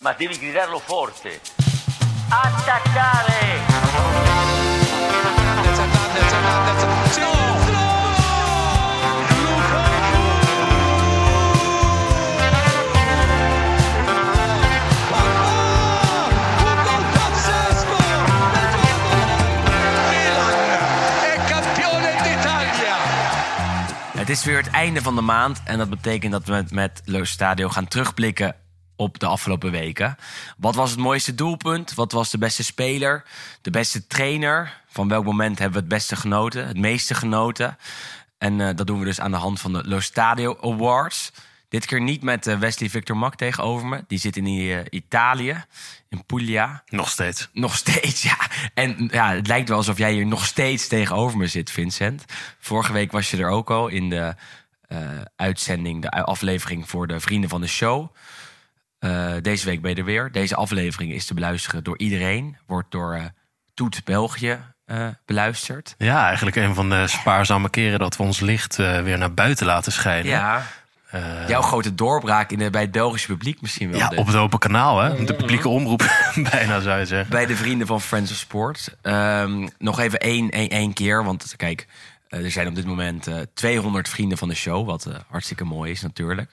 ma devi gridarlo forte. Attaccare! Het is weer het einde van de maand. En dat betekent dat we met, Le Stadio gaan terugblikken op de afgelopen weken. Wat was het mooiste doelpunt? Wat was de beste speler? De beste trainer? Van welk moment hebben we het beste genoten? Het meeste genoten? En eh, dat doen we dus aan de hand van de Lo Stadio Awards. Dit keer niet met eh, Wesley Victor Mak tegenover me. Die zit in eh, Italië, in Puglia. Nog steeds. Nog steeds, ja. En ja, het lijkt wel alsof jij hier nog steeds tegenover me zit, Vincent. Vorige week was je er ook al in de uitzending, de aflevering voor de vrienden van de show. Eh, deze week ben je er weer. Deze aflevering is te beluisteren door iedereen. Wordt door eh, Toet België eh, beluisterd. Ja, eigenlijk een van de spaarzame keren dat we ons licht weer naar buiten laten schijnen. Ja. Jouw grote doorbraak in de, bij het Belgische publiek misschien wel. Ja, dus. op het open kanaal, hè? De publieke omroep, bijna zou je zeggen. bij de vrienden van Friends of Sport. Ehm, nog even één, één, één keer. Want kijk, er zijn op dit moment eh 200 vrienden van de show. Wat hartstikke mooi is natuurlijk.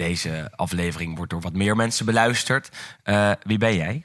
Deze aflevering wordt door wat meer mensen beluisterd. Eh, wie ben jij?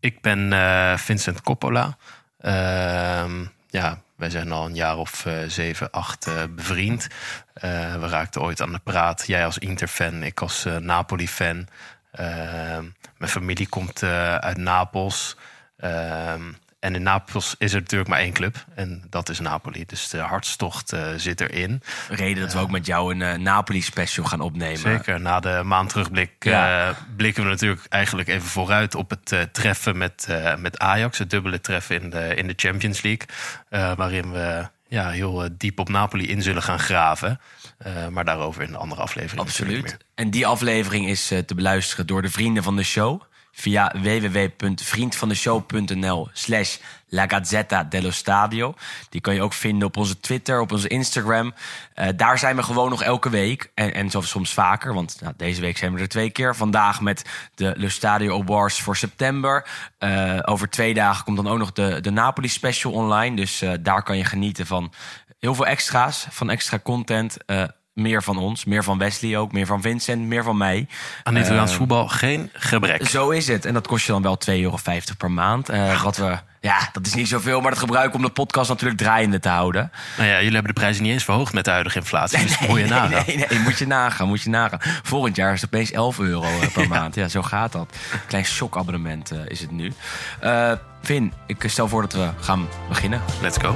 Ik ben eh, Vincent Coppola. Ehm, ja, wij zijn al een jaar of eh, zeven, acht bevriend. We raakten ooit aan de praat. Jij als Inter-fan, ik als Napoli-fan. Ehm, mijn familie komt uit Napels. Ehm, en in Napels is er natuurlijk maar één club. En dat is Napoli. Dus de hartstocht eh, zit erin. Reden dat we ook met jou een eh, Napoli-special gaan opnemen. Zeker. Na de maand terugblik Ja. eh, blikken we natuurlijk eigenlijk even vooruit op het eh, treffen met, eh, met Ajax. Het dubbele treffen in de, in de Champions League. eh, waarin we ja, heel eh, diep op Napoli in zullen gaan graven. Eh, maar daarover in een andere aflevering. Absoluut. En die aflevering is eh, te beluisteren door de vrienden van de show. Via www.vriendvandeshow.nl slash La Gazzetta dello Stadio. Die kan je ook vinden op onze Twitter, op onze Instagram. Eh, daar zijn we gewoon nog elke week. En, en soms vaker, want nou, deze week zijn we er twee keer. Vandaag met de Le Stadio Awards voor september. Eh, over twee dagen komt dan ook nog de, de Napoli special online. Dus eh, daar kan je genieten van heel veel extra's, van extra content. Meer van ons, meer van Wesley ook, meer van Vincent, meer van mij. Aan Italiaans Eh, voetbal geen gebrek. Zo is het. En dat kost je dan wel 2,50 euro per maand. Eh, wat we, ja, dat is niet zoveel, maar dat gebruiken om de podcast natuurlijk draaiende te houden. Nou ja, jullie hebben de prijzen niet eens verhoogd met de huidige inflatie. Dus moet je nagaan. nee, nee, nee, moet je nagaan, moet je nagaan. Volgend jaar is het opeens 11 euro eh, per maand. Ja, zo gaat dat. Klein shockabonnement eh, is het nu. Eh Vin, ik stel voor dat we gaan beginnen. Let's go.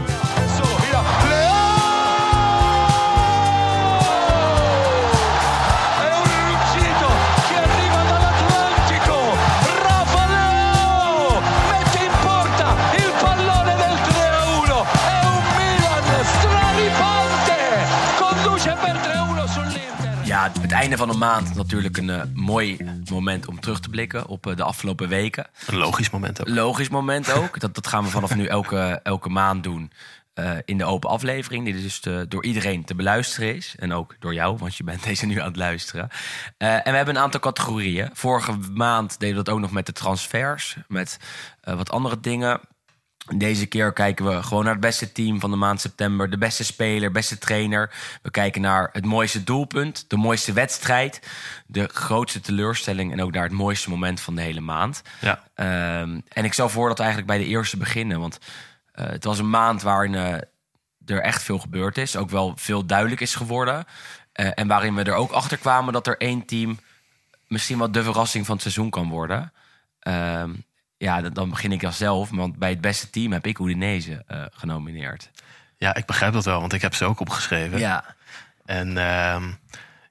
Einde van de maand natuurlijk een eh, mooi moment om terug te blikken op eh, de afgelopen weken. Een logisch moment ook. Logisch moment ook. Dat, dat gaan we vanaf nu elke, elke maand doen. eh, in de open aflevering, die dus te- door iedereen te beluisteren is. En ook door jou, want je bent deze nu aan het luisteren. En we hebben een aantal categorieën. Vorige maand deden we dat ook nog met de transfers. Met wat andere dingen. Deze keer kijken we gewoon naar het beste team van de maand september. De beste speler, beste trainer. We kijken naar het mooiste doelpunt, de mooiste wedstrijd. De grootste teleurstelling en ook naar het mooiste moment van de hele maand. Ja. Ehm, en ik stel voor dat we eigenlijk bij de eerste beginnen. Want eh, het was een maand waarin eh, er echt veel gebeurd is. Ook wel veel duidelijk is geworden. Eh, en waarin we er ook achter kwamen dat er één team misschien wel de verrassing van het seizoen kan worden. Ehm, ja, dan- dan begin ik dan zelf. Want bij het beste team heb ik Udinese eh, genomineerd. ja, ik begrijp dat wel, want ik heb ze ook opgeschreven. Ja, En ehm,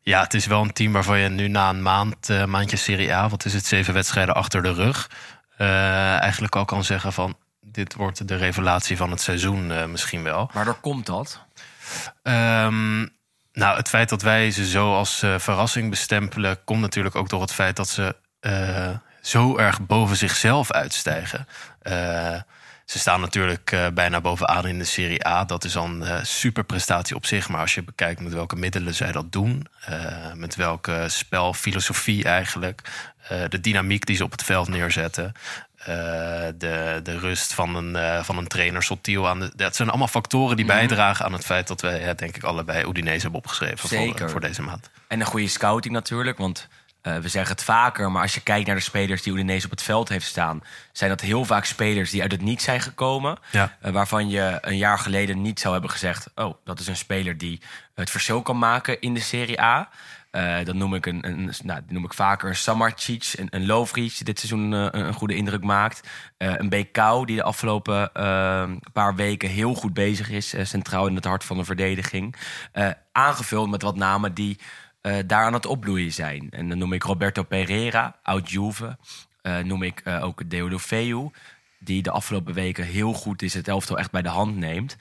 ja, het is wel een team waarvan je nu na een maand, eh, maandje Serie A, wat is het, zeven wedstrijden achter de rug, eh, eigenlijk al kan zeggen van dit wordt de revelatie van het seizoen misschien wel. waardoor komt dat? Ehm, nou, het feit dat wij ze zo als verrassing bestempelen, komt natuurlijk ook door het feit dat ze zo erg boven zichzelf uitstijgen. Eh, ze staan natuurlijk eh, bijna bovenaan in de Serie A. Dat is al een eh, super prestatie op zich. Maar als je bekijkt met welke middelen zij dat doen, met welke spelfilosofie eigenlijk, de dynamiek die ze op het veld neerzetten, de, de rust van een, van een trainer Sotiel aan de. Dat zijn allemaal factoren die Mhm. bijdragen aan het feit dat wij, ja, denk ik, allebei Udinese hebben opgeschreven voor, voor deze maand. En een goede scouting natuurlijk, want eh, we zeggen het vaker, maar als je kijkt naar de spelers die Udinese op het veld heeft staan, zijn dat heel vaak spelers die uit het niet zijn gekomen, Ja. eh, waarvan je een jaar geleden niet zou hebben gezegd, oh, dat is een speler die het verschil kan maken in de Serie A. Eh, dan noem ik, een, een, nou, die noem ik vaker een Samarcic, een, een Lovric die dit seizoen een, goede indruk maakt. Een Bekau die de afgelopen paar weken heel goed bezig is, centraal in het hart van de verdediging. Aangevuld met wat namen die eh, daar aan het opbloeien zijn. En dan noem ik Roberto Pereira, oud Juve. Eh, noem ik eh, ook Deulofeu, die de afgelopen weken heel goed is, het elftal echt bij de hand neemt.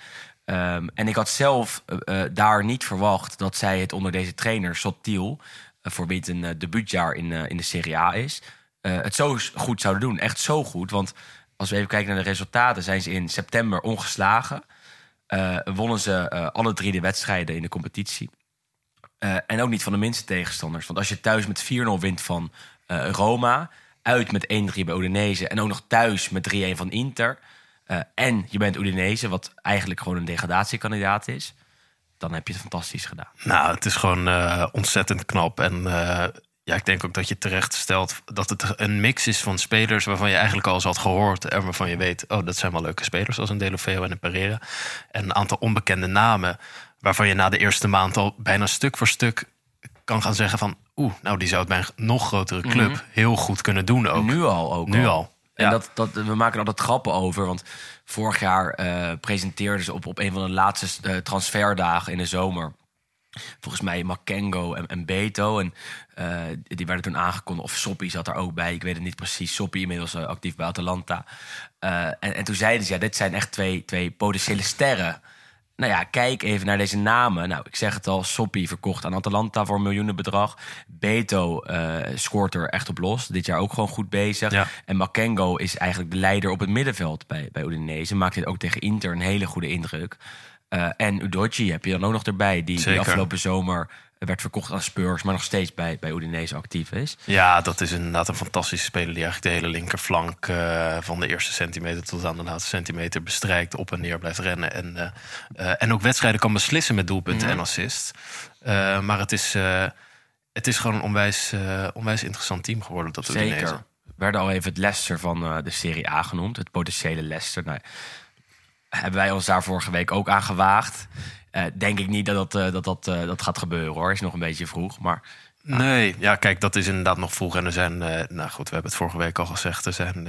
Ehm, en ik had zelf daar niet verwacht dat zij het onder deze trainer, Sotil, eh, voor wie het een debuutjaar in, in de Serie A is, het zo goed zouden doen. Echt zo goed. Want als we even kijken naar de resultaten, zijn ze in september ongeslagen. Wonnen ze alle drie de wedstrijden in de competitie. Eh, en ook niet van de minste tegenstanders. Want als je thuis met 4-0 wint van eh, Roma, uit met 1-3 bij Udinese en ook nog thuis met 3-1 van Inter. eh, en je bent Udinese, wat eigenlijk gewoon een degradatiekandidaat is. Dan heb je het fantastisch gedaan. Nou, het is gewoon ontzettend knap. En ja, ik denk ook dat je terecht stelt dat het een mix is van spelers waarvan je eigenlijk al eens had gehoord. En waarvan je weet, oh, dat zijn wel leuke spelers, zoals een Delofeo en een Pereira. En een aantal onbekende namen waarvan je na de eerste maand al bijna stuk voor stuk kan gaan zeggen van, oeh, nou die zou het bij een nog grotere club heel goed kunnen doen ook. Nu al ook. Nu al. al, En ja. dat, dat, we maken er altijd grappen over. Want vorig jaar eh presenteerden ze op, op een van de laatste eh, transferdagen in de zomer. Volgens mij Makengo en, en Beto. En eh, die werden toen aangekondigd. Of Soppy zat er ook bij. Ik weet het niet precies. Soppy inmiddels actief bij Atalanta. En, en toen zeiden ze, ja, dit zijn echt twee, twee potentiële sterren. Nou ja, kijk even naar deze namen. Nou, ik zeg het al, Soppy verkocht aan Atalanta voor een miljoenenbedrag. Beto eh, scoort er echt op los. Dit jaar ook gewoon goed bezig. Ja. En Makengo is eigenlijk de leider op het middenveld bij, bij Udinese. Maakt dit ook tegen Inter een hele goede indruk. Eh, en Udochi heb je dan ook nog erbij. Die, die afgelopen zomer werd verkocht aan Spurs. Maar nog steeds bij, bij Udinese actief is. Ja, dat is inderdaad een fantastische speler die eigenlijk de hele linkerflank eh, van de eerste centimeter tot aan de laatste centimeter bestrijkt, op en neer blijft rennen. En, eh, eh, en ook wedstrijden kan beslissen met doelpunten en assist. Maar het is, het is gewoon een onwijs, onwijs interessant team geworden. Dat Udinese. Zeker. Werden al even het Leicester van de Serie A genoemd. Het potentiële Leicester. Nou, hebben wij ons daar vorige week ook aan gewaagd. Eh, denk ik niet dat dat, eh, dat, dat, eh, dat gaat gebeuren hoor. Is nog een beetje vroeg. Maar Nee, ja, kijk, dat is inderdaad nog vroeg. En er zijn, nou goed, we hebben het vorige week al gezegd, er zijn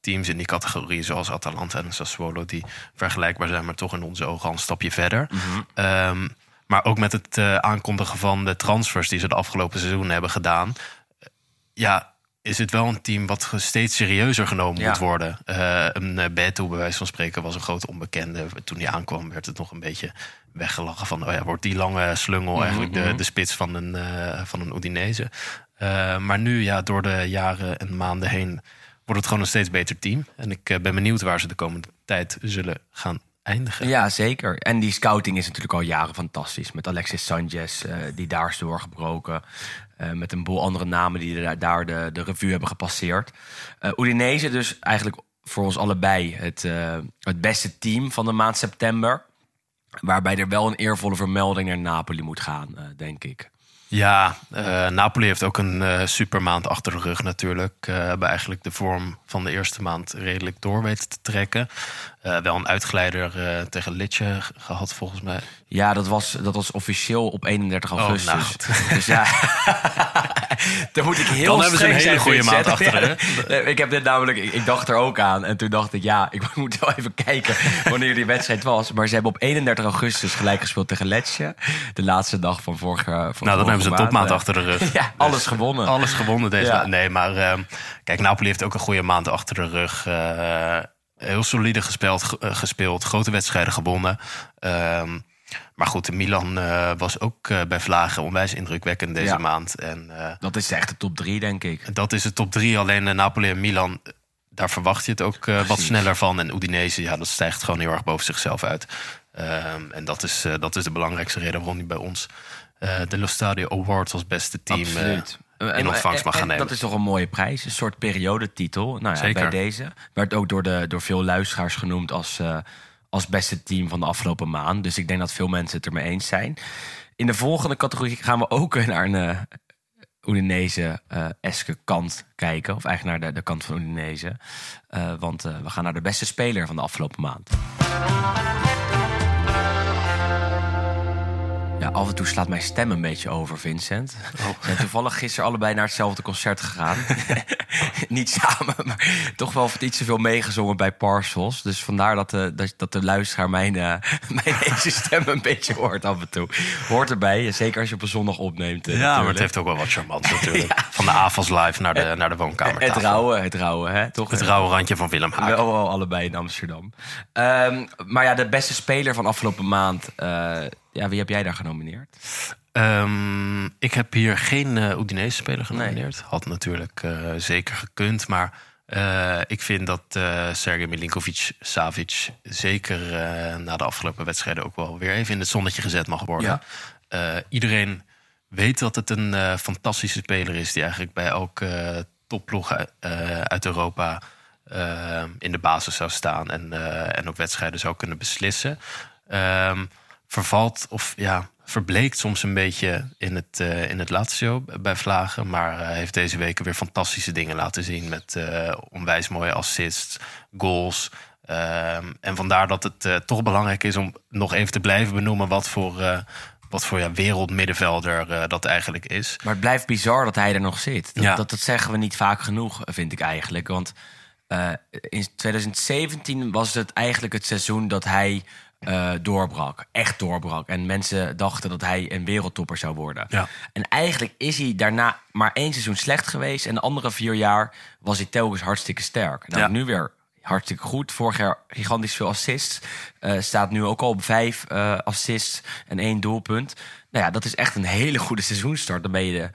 teams in die categorie zoals Atalanta en Sassuolo die vergelijkbaar zijn, maar toch in onze ogen al een stapje verder. Ehm, maar ook met het eh, aankondigen van de transfers die ze de afgelopen seizoenen hebben gedaan, ja, is het wel een team wat steeds serieuzer genomen Ja. moet worden. Eh, een uh, Beto, bij wijze van spreken, was een grote onbekende. Toen hij aankwam, werd het nog een beetje weggelachen van... oh ja, wordt die lange slungel eigenlijk de, de spits van een, eh, van een Udinese. Eh, maar nu, ja, door de jaren en maanden heen... wordt het gewoon een steeds beter team. En ik eh, ben benieuwd waar ze de komende tijd zullen gaan eindigen. ja, zeker. En die scouting is natuurlijk al jaren fantastisch. Met Alexis Sanchez, eh, die daar is doorgebroken. Eh, met een boel andere namen die daar, de, de revue hebben gepasseerd. Uh, Udinese dus eigenlijk voor ons allebei het, uh, het beste team van de maand september. Waarbij er wel een eervolle vermelding naar Napoli moet gaan, denk ik. Ja, Napoli heeft ook een uh, supermaand achter de rug natuurlijk. Uh, hebben eigenlijk de vorm van de eerste maand redelijk door weten te trekken. Uh, wel een uitglijder tegen Litje gehad volgens mij. Ja, dat was, dat was officieel op 31 augustus. Oh, nou. Dus ja, dan moet ik heel Dan hebben ze een hele goede maand achter de rug. ik heb dit namelijk, ik, ik, dacht er ook aan. En toen dacht ik, ja, ik moet wel even kijken wanneer die wedstrijd was. Maar ze hebben op 31 augustus gelijk gespeeld tegen Letje. De laatste dag van vorige van Nou, dan hebben ze een topmaand achter de rug. ja, alles dus gewonnen. Alles gewonnen deze ja. Nee, maar uh, kijk, Napoli heeft ook een goede maand achter de rug. Uh, heel solide gespeeld, uh, gespeeld, grote wedstrijden gewonnen. Uh, maar goed, Milan uh, was ook uh, bij Vlagen onwijs indrukwekkend deze Ja. maand. En, uh, Dat is echt de top drie, denk ik. dat is de top drie. Alleen Napoli en Milan, daar verwacht je het ook eh, wat sneller van. En Udinese, ja, dat stijgt gewoon heel erg boven zichzelf uit. Ehm, en dat is, eh, dat is de belangrijkste reden waarom hij bij ons eh, de Lo Stadio Awards als beste team eh, Absoluut. In ontvangst mag gaan en nemen. Dat is toch een mooie prijs. Een soort periodetitel. Nou ja, Zeker. bij deze. Werd ook door, de, door veel luisteraars genoemd als, eh, als beste team van de afgelopen maand. Dus ik denk dat veel mensen het ermee eens zijn. In de volgende categorie gaan we ook naar een eh Udinese-eske kant kijken. Of eigenlijk naar de, de kant van Udinese. Eh, want eh, we gaan naar de beste speler van de afgelopen maand. Ja, af en toe slaat mijn stem een beetje over, Vincent. Oh. We zijn toevallig gisteren allebei naar hetzelfde concert gegaan. Niet samen, maar toch wel iets te veel meegezongen bij Parcels. Dus vandaar dat de, dat, dat de luisteraar mijn, eh, mijn deze stem een beetje hoort af en toe. Hoort erbij, zeker als je op een zondag opneemt. eh, ja, maar het heeft ook wel wat charmant natuurlijk. Van de avonds live naar de, naar de woonkamer. Het rauwe, het rauwe, hè? Toch? Het rauwe randje van Willem Haak. Wel, wel allebei in Amsterdam. Ehm, maar ja, de beste speler van afgelopen maand. eh, ja, wie heb jij daar genomineerd? Ehm, ik heb hier geen uh, speler genomineerd. Had natuurlijk uh, zeker gekund. Maar uh, ik vind dat uh, Sergej Milinkovic-Savic... zeker na de afgelopen wedstrijden ook wel weer even in het zonnetje gezet mag worden. Ja. iedereen weet dat het een fantastische speler is... die eigenlijk bij elke topploeg uit Europa in de basis zou staan... en, en ook wedstrijden zou kunnen beslissen. Um, vervalt of ja, verbleekt soms een beetje in het, uh, in het Lazio bij Vlagen. Maar uh, heeft deze weken weer fantastische dingen laten zien. Met uh, onwijs mooie assists, goals. Ehm, en vandaar dat het toch belangrijk is om nog even te blijven benoemen... wat voor, wat voor ja, wereldmiddenvelder dat eigenlijk is. Maar het blijft bizar dat hij er nog zit. Dat, Ja. dat, dat zeggen we niet vaak genoeg, vind ik eigenlijk. Want in 2017 was het eigenlijk het seizoen dat hij uh, doorbrak. Echt doorbrak. En mensen dachten dat hij een wereldtopper zou worden. Ja. En eigenlijk is hij daarna maar één seizoen slecht geweest. En de andere vier jaar was hij telkens hartstikke sterk. Nou, Ja. nu weer hartstikke goed. Vorig jaar gigantisch veel assists. Uh, staat nu ook al op vijf uh, assists en één doelpunt. Nou ja, dat is echt een hele goede seizoenstart. Dan ben je de...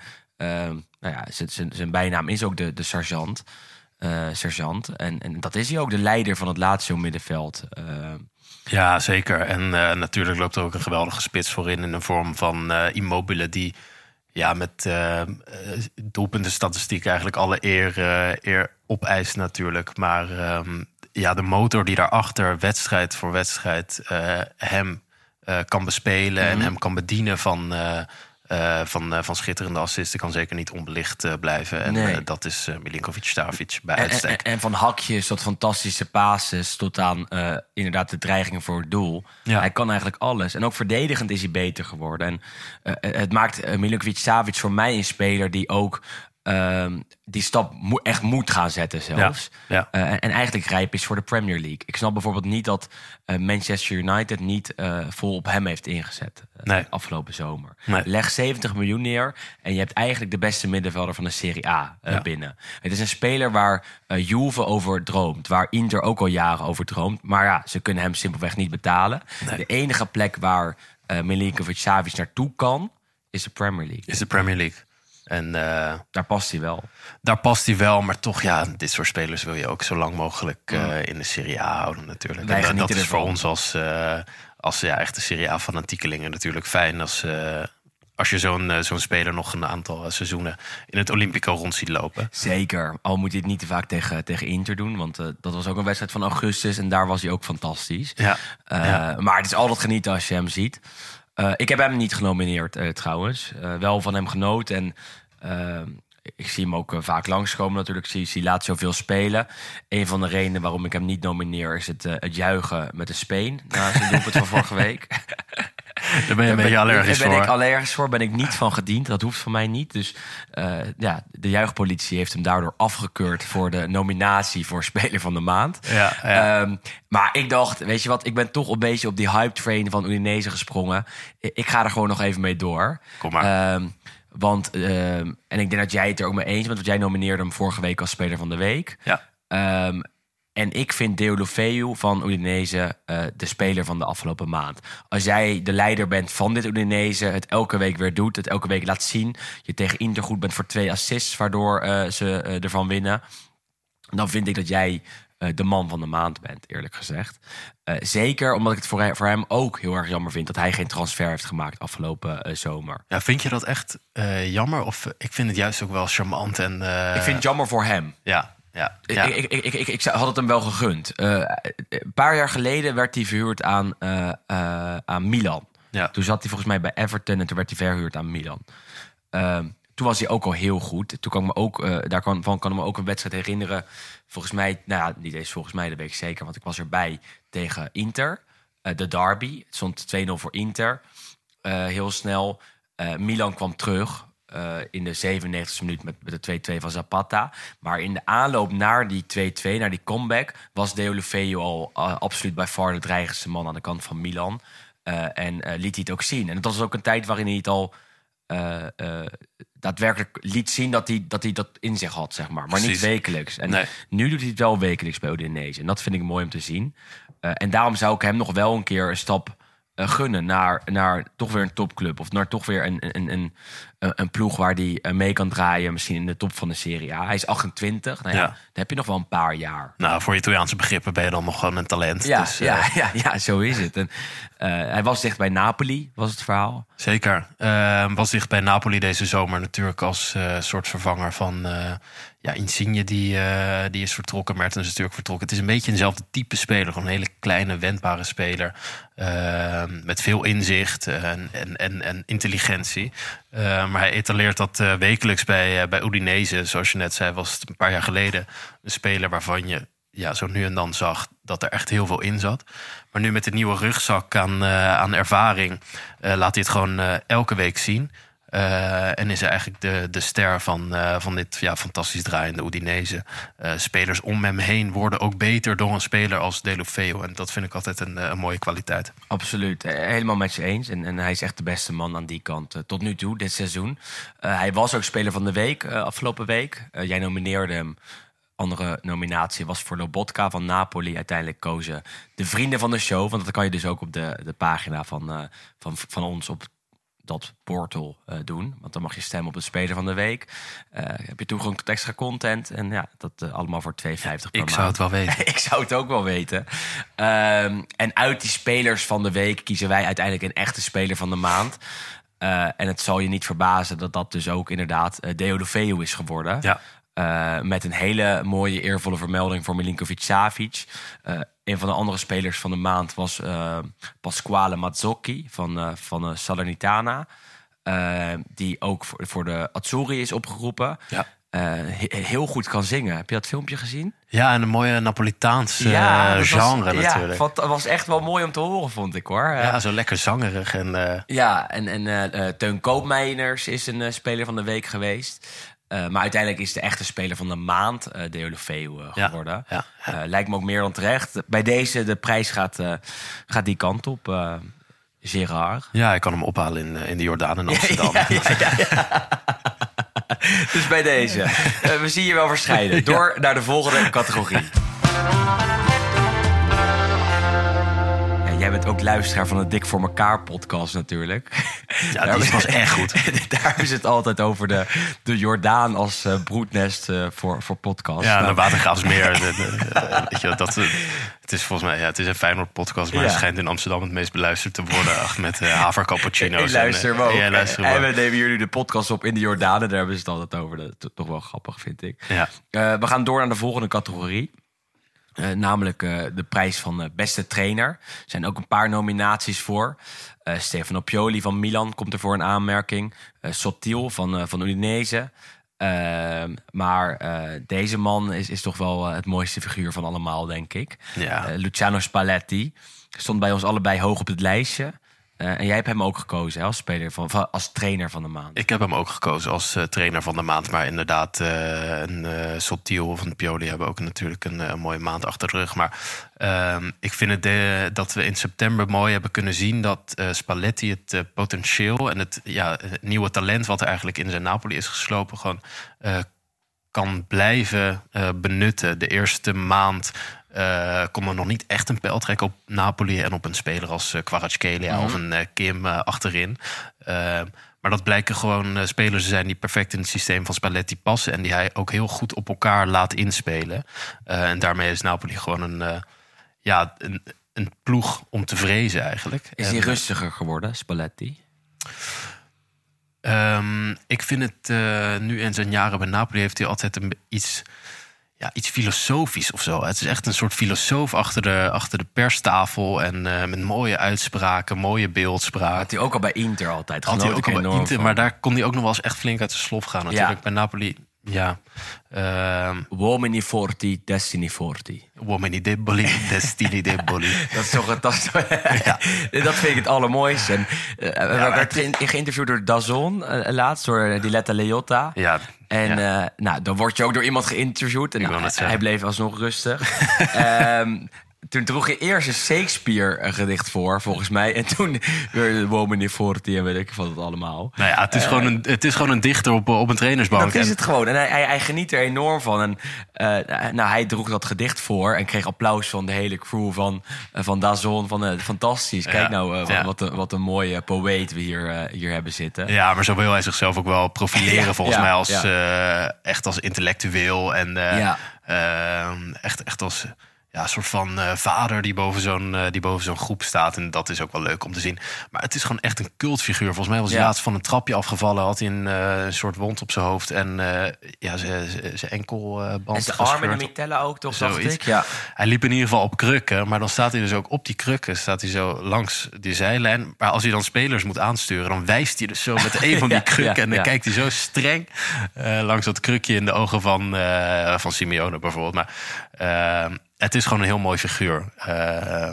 Nou ja, zijn bijnaam is ook de, de sergeant. Sergeant. En, en dat is hij ook, de leider van het Lazio middenveld. Ja, zeker. En uh, natuurlijk loopt er ook een geweldige spits voor in... de vorm van uh, Immobile die ja, met uh, doelpunten statistiek eigenlijk alle eer, eer opeist natuurlijk. Maar um, ja, de motor die daarachter wedstrijd voor wedstrijd hem kan bespelen... Mhm. en hem kan bedienen van... Uh, van, uh, van schitterende assisten kan zeker niet onbelicht uh, blijven. En Nee. dat is Milinkovic-Savic bij en, uitstek. en, en van hakjes tot fantastische passes tot aan eh, inderdaad de dreigingen voor het doel. Ja. Hij kan eigenlijk alles. En ook verdedigend is hij beter geworden. En eh, het maakt Milinkovic-Savic voor mij een speler die ook ehm, die stap mo echt moet gaan zetten zelfs. Ja. Uh, en, en eigenlijk rijp is voor de Premier League. Ik snap bijvoorbeeld niet dat uh, Manchester United niet uh, vol op hem heeft ingezet Nee. afgelopen zomer. Nee. Leg 70 miljoen neer en je hebt eigenlijk de beste middenvelder van de Serie A Ja. binnen. Het is een speler waar Juve over droomt, waar Inter ook al jaren over droomt. Maar ja, ze kunnen hem simpelweg niet betalen. Nee. De enige plek waar uh, Milinkovic-Savic naartoe kan, is de Premier League. Is de Premier League. En uh, Daar past hij wel. daar past hij wel, maar toch, ja, dit soort spelers wil je ook zo lang mogelijk uh, in de Serie A houden natuurlijk. Wij en, dat genieten is voor ons als, uh, als ja, echte Serie A-fanatiekelingen natuurlijk fijn als, als je zo'n zo'n speler nog een aantal seizoenen in het Olympico rond ziet lopen. Zeker. Al moet hij het niet te vaak tegen, tegen Inter doen. Want dat was ook een wedstrijd van augustus. En daar was hij ook fantastisch. Ja. Ja. Maar het is altijd genieten als je hem ziet. Uh, ik heb hem niet genomineerd uh, trouwens. Uh, wel van hem genoten. En ik zie hem ook vaak langskomen natuurlijk. Ik zie, laat zoveel spelen. Een van de redenen waarom ik hem niet nomineer... is het, het juichen met de speen. Na zijn doelpunt van vorige week. Daar ben je een beetje allergisch Daar ben voor. ik allergisch voor. Ben ik niet van gediend. Dat hoeft van mij niet. Dus uh, ja, de juichpolitie heeft hem daardoor afgekeurd... voor de nominatie voor Speler van de Maand. Ja, ja. Um, maar ik dacht, weet je wat, ik ben toch een beetje op die hype train van Udinese gesprongen. Ik, ik ga er gewoon nog even mee door. Kom maar. Um, want, um, en ik denk dat jij het er ook mee eens bent, want jij nomineerde hem vorige week als speler van de week. Ja. Um, en ik vind Deulofeu van Udinese uh, de speler van de afgelopen maand. Als jij de leider bent van dit Udinese, het elke week weer doet, het elke week laat zien. Je tegen Inter goed bent voor twee assists, waardoor uh, ze uh, ervan winnen. dan vind ik dat jij eh, de man van de maand bent, eerlijk gezegd. Eh, zeker omdat ik het voor hem, voor hem ook heel erg jammer vind dat hij geen transfer heeft gemaakt afgelopen eh, zomer. Ja, vind je dat echt eh, jammer? Of eh, ik vind het juist ook wel charmant en... eh, ik vind het jammer voor hem. Ja, ja, ja. Ik, ik, ik, ik, had het hem wel gegund. Eh, een paar jaar geleden werd hij verhuurd aan, eh, eh, aan Milan. ja. Toen zat hij volgens mij bij Everton en toen werd hij verhuurd aan Milan. Ehm, toen was hij ook al heel goed. Toen kan ik me ook, daarvan kan, kan ik me ook een wedstrijd herinneren. Volgens mij, nou ja, niet eens volgens mij, dat weet ik zeker, want ik was erbij tegen Inter. De derby. Het stond 2-0 voor Inter. Heel snel. Milan kwam terug eh, in de 97e minuut met, met de 2-2 van Zapata. Maar in de aanloop naar die 2-2, naar die comeback, was Deulofeu al eh, absoluut bij far de dreigendste man aan de kant van Milan. Eh, en liet hij het ook zien. En het was ook een tijd waarin hij het al daadwerkelijk liet zien dat hij, dat hij dat in zich had, zeg maar. Maar niet wekelijks. En Nee. nu doet hij het wel wekelijks bij Udinese. En dat vind ik mooi om te zien. En daarom zou ik hem nog wel een keer een stap gunnen naar, naar toch weer een topclub. Of naar toch weer een, een, een, een, een ploeg waar hij eh, mee kan draaien. Misschien in de top van de Serie A. Hij is 28. Nou ja, Ja. dan heb je nog wel een paar jaar. Nou, voor Italiaanse begrippen ben je dan nog gewoon een talent. Ja, dus, eh, ja, ja, ja, zo is het. En, eh, hij was dicht bij Napoli, was het verhaal. Zeker. Eh, was zich bij Napoli deze zomer natuurlijk als eh, soort vervanger van eh, ja, Insigne die, eh, die is vertrokken. Mertens is natuurlijk vertrokken. Het is een beetje eenzelfde type speler. Gewoon een hele kleine, wendbare speler. eh, met veel inzicht en, en, en, en intelligentie. Eh, maar hij etaleert dat eh, wekelijks bij, eh, bij Udinese. Zoals je net zei, was het een paar jaar geleden een speler waarvan je ja, zo nu en dan zag dat er echt heel veel in zat. Maar nu met de nieuwe rugzak aan, eh, aan ervaring laat hij het gewoon elke week zien. Eh, en is eigenlijk de, de ster van, eh, van dit ja, fantastisch draaiende Udinese. Eh, spelers om hem heen worden ook beter door een speler als Delofeo. En dat vind ik altijd een, een mooie kwaliteit. Absoluut, helemaal met je eens. En, en hij is echt de beste man aan die kant tot nu toe, dit seizoen. Hij was ook speler van de week afgelopen week. Jij nomineerde hem. Andere nominatie was voor Lobotka van Napoli. Uiteindelijk kozen de vrienden van de show. Want dat kan je dus ook op de, de pagina van, van, van ons op dat portal eh, doen. Want dan mag je stemmen op de speler van de week. Eh, heb je toegang tot extra content. En ja, dat eh, allemaal voor 2,50 per Ik maand. zou het wel weten. ik zou het ook wel weten. Ehm, en uit die spelers van de week kiezen wij uiteindelijk een echte speler van de maand. En het zal je niet verbazen dat dat dus ook inderdaad uh, Deodofeu is geworden. Ja. Uh, met een hele mooie eervolle vermelding voor Milinkovic Savic. Uh, een van de andere spelers van de maand was uh, Pasquale Mazzocchi van, van Salernitana. die ook voor, voor de Azzurri is opgeroepen. Ja. He heel goed kan zingen. Heb je dat filmpje gezien? Ja, en een mooie Napolitaans ja, genre was, natuurlijk. Ja, dat was echt wel mooi om te horen, vond ik hoor. Ja, zo lekker zangerig. En. Ja, en, en Teun Koopmeiners is een speler van de week geweest. Uh, maar uiteindelijk is de echte speler van de maand uh, de uh, geworden. Ja, ja, ja. lijkt me ook meer dan terecht. Bij deze, de prijs gaat, gaat die kant op. Gerard. Ja, ik kan hem ophalen in, in de Jordaan in Amsterdam. Dus bij deze. We zien je wel verschijnen. Door naar de volgende categorie. Bent ook luisteraar van de Dik voor elkaar podcast natuurlijk. Ja, dat was echt goed. Daar is het altijd over de, de Jordaan als uh, broednest uh, voor, voor podcast. Ja, de Watergraafsmeer. de, de, weet je, dat, het is volgens mij ja, het is een Feyenoord podcast, maar ja. het schijnt in Amsterdam het meest beluisterd te worden. Ach, met uh, havercappuccino's. Ik luister en, ook. Ja, luister en, we nemen jullie de podcast op in de Jordaan. Daar hebben ze het altijd over. Dat is toch wel grappig, vind ik. Ja. we gaan door naar de volgende categorie. Uh, namelijk uh, de prijs van uh, beste trainer. Er zijn ook een paar nominaties voor. Stefano Pioli van Milan komt er voor een aanmerking. Sotil van, van Udinese. Ehm, maar deze man is, is toch wel het mooiste figuur van allemaal, denk ik. Ja. Luciano Spalletti stond bij ons allebei hoog op het lijstje. Uh, en jij hebt hem ook gekozen als speler van, als trainer van de maand. Ik heb hem ook gekozen als uh, trainer van de maand. Maar inderdaad, uh, een Sotiel van Pioli hebben ook natuurlijk een, een, mooie maand achter de rug. Maar ehm, ik vind het dat we in september mooi hebben kunnen zien dat Spalletti het potentieel en het, ja, het nieuwe talent wat er eigenlijk in zijn Napoli is geslopen, gewoon kan blijven benutten. De eerste maand uh, kon er nog niet echt een pijl trekken op Napoli en op een speler als uh, Kvaratskhelia mm -hmm. of een uh, Kim achterin. maar Maar dat blijken gewoon eh, spelers te zijn die perfect in het systeem van Spalletti passen. En die hij ook heel goed op elkaar laat inspelen. Eh, en daarmee is Napoli gewoon een, eh, ja, een, een ploeg om te vrezen eigenlijk. Is hij eh, rustiger geworden, Spalletti? Ehm, ik vind het eh, nu in zijn jaren bij Napoli heeft hij altijd een, iets, ja, iets filosofisch of zo. Het is echt een soort filosoof achter de, achter de perstafel. En eh, met mooie uitspraken, mooie beeldspraak. Had hij ook al bij Inter altijd. Had hij ook al bij Inter, van. maar daar kon hij ook nog wel eens echt flink uit de slof gaan. Natuurlijk bij Napoli, ja. Ehm Uomini forti, destiny forti. uomini deboli, destini deboli. Dat is toch dat, is- dat vind ik het allermooiste. En, eh, we werd ge- geïnterviewd door Dazon eh, laatst, door Diletta Leotta. Ja, En ja. eh, nou, dan word je ook door iemand geïnterviewd. En nou, hij zeggen. bleef alsnog rustig. Ehm, toen droeg je eerst een Shakespeare-gedicht voor, volgens mij. En toen weer Womini Forti en weet ik wat het allemaal. Nou ja, het is, gewoon, een, het is gewoon een dichter op, op een trainersbank. Dat is het gewoon. En hij, hij, hij geniet er enorm van. En eh, nou, hij droeg dat gedicht voor en kreeg applaus van de hele crew van, eh, van Dazon. Van, eh, fantastisch. Kijk Ja, nou eh, wat, ja. wat, een, wat een mooie poëet we hier, eh, hier hebben zitten. Ja, maar zo wil hij zichzelf ook wel profileren, Ja, volgens mij, als, eh, echt als intellectueel. En eh, Ja. eh, echt, echt als ja, een soort van eh, vader die boven zo'n eh, die boven zo'n groep staat. En dat is ook wel leuk om te zien. Maar het is gewoon echt een cultfiguur. Volgens mij was hij Ja. laatst van een trapje afgevallen. Had hij een eh, soort wond op zijn hoofd. En ja, zijn- enkelband En zijn arm en de mitella ook, toch? Dacht Zoiets. ik. Ja. Hij liep in ieder geval op krukken, maar dan staat hij dus ook op die krukken, staat hij zo langs die zijlijn. Maar als hij dan spelers moet aansturen, dan wijst hij dus zo met een van die krukken. ja, en dan kijkt hij zo streng langs dat krukje in de ogen van, van Simeone bijvoorbeeld. Maar eh, het is gewoon een heel mooi figuur. Eh,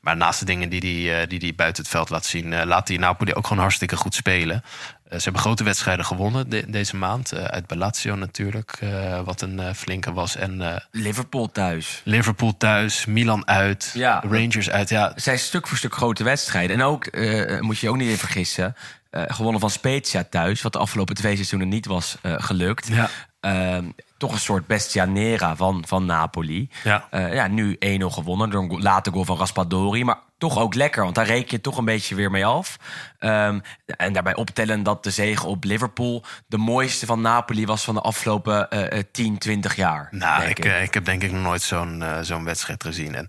maar naast de dingen die hij, eh, die hij buiten het veld laat zien, eh, laat hij Napoli ook gewoon hartstikke goed spelen. Ze hebben grote wedstrijden gewonnen de- deze maand. Uit Lazio natuurlijk, wat een flinke was. En Liverpool thuis. Liverpool thuis, Milan uit, Ja. Rangers uit. Ja, Het zijn stuk voor stuk grote wedstrijden. En ook, moet je je ook niet in vergissen, gewonnen van Spezia thuis, wat de afgelopen twee seizoenen niet was gelukt. Ja. Ehm, toch een soort bestianera van, van Napoli. Ja. Eh, ja, nu 1-0 gewonnen door een late goal van Raspadori. Maar toch ook lekker, want daar reken je toch een beetje weer mee af. Ehm, en daarbij optellen dat de zege op Liverpool de mooiste van Napoli was van de afgelopen eh, 10, 20 jaar. nou, denk ik, eh, ik heb denk ik nog nooit zo'n eh, zo'n wedstrijd gezien. En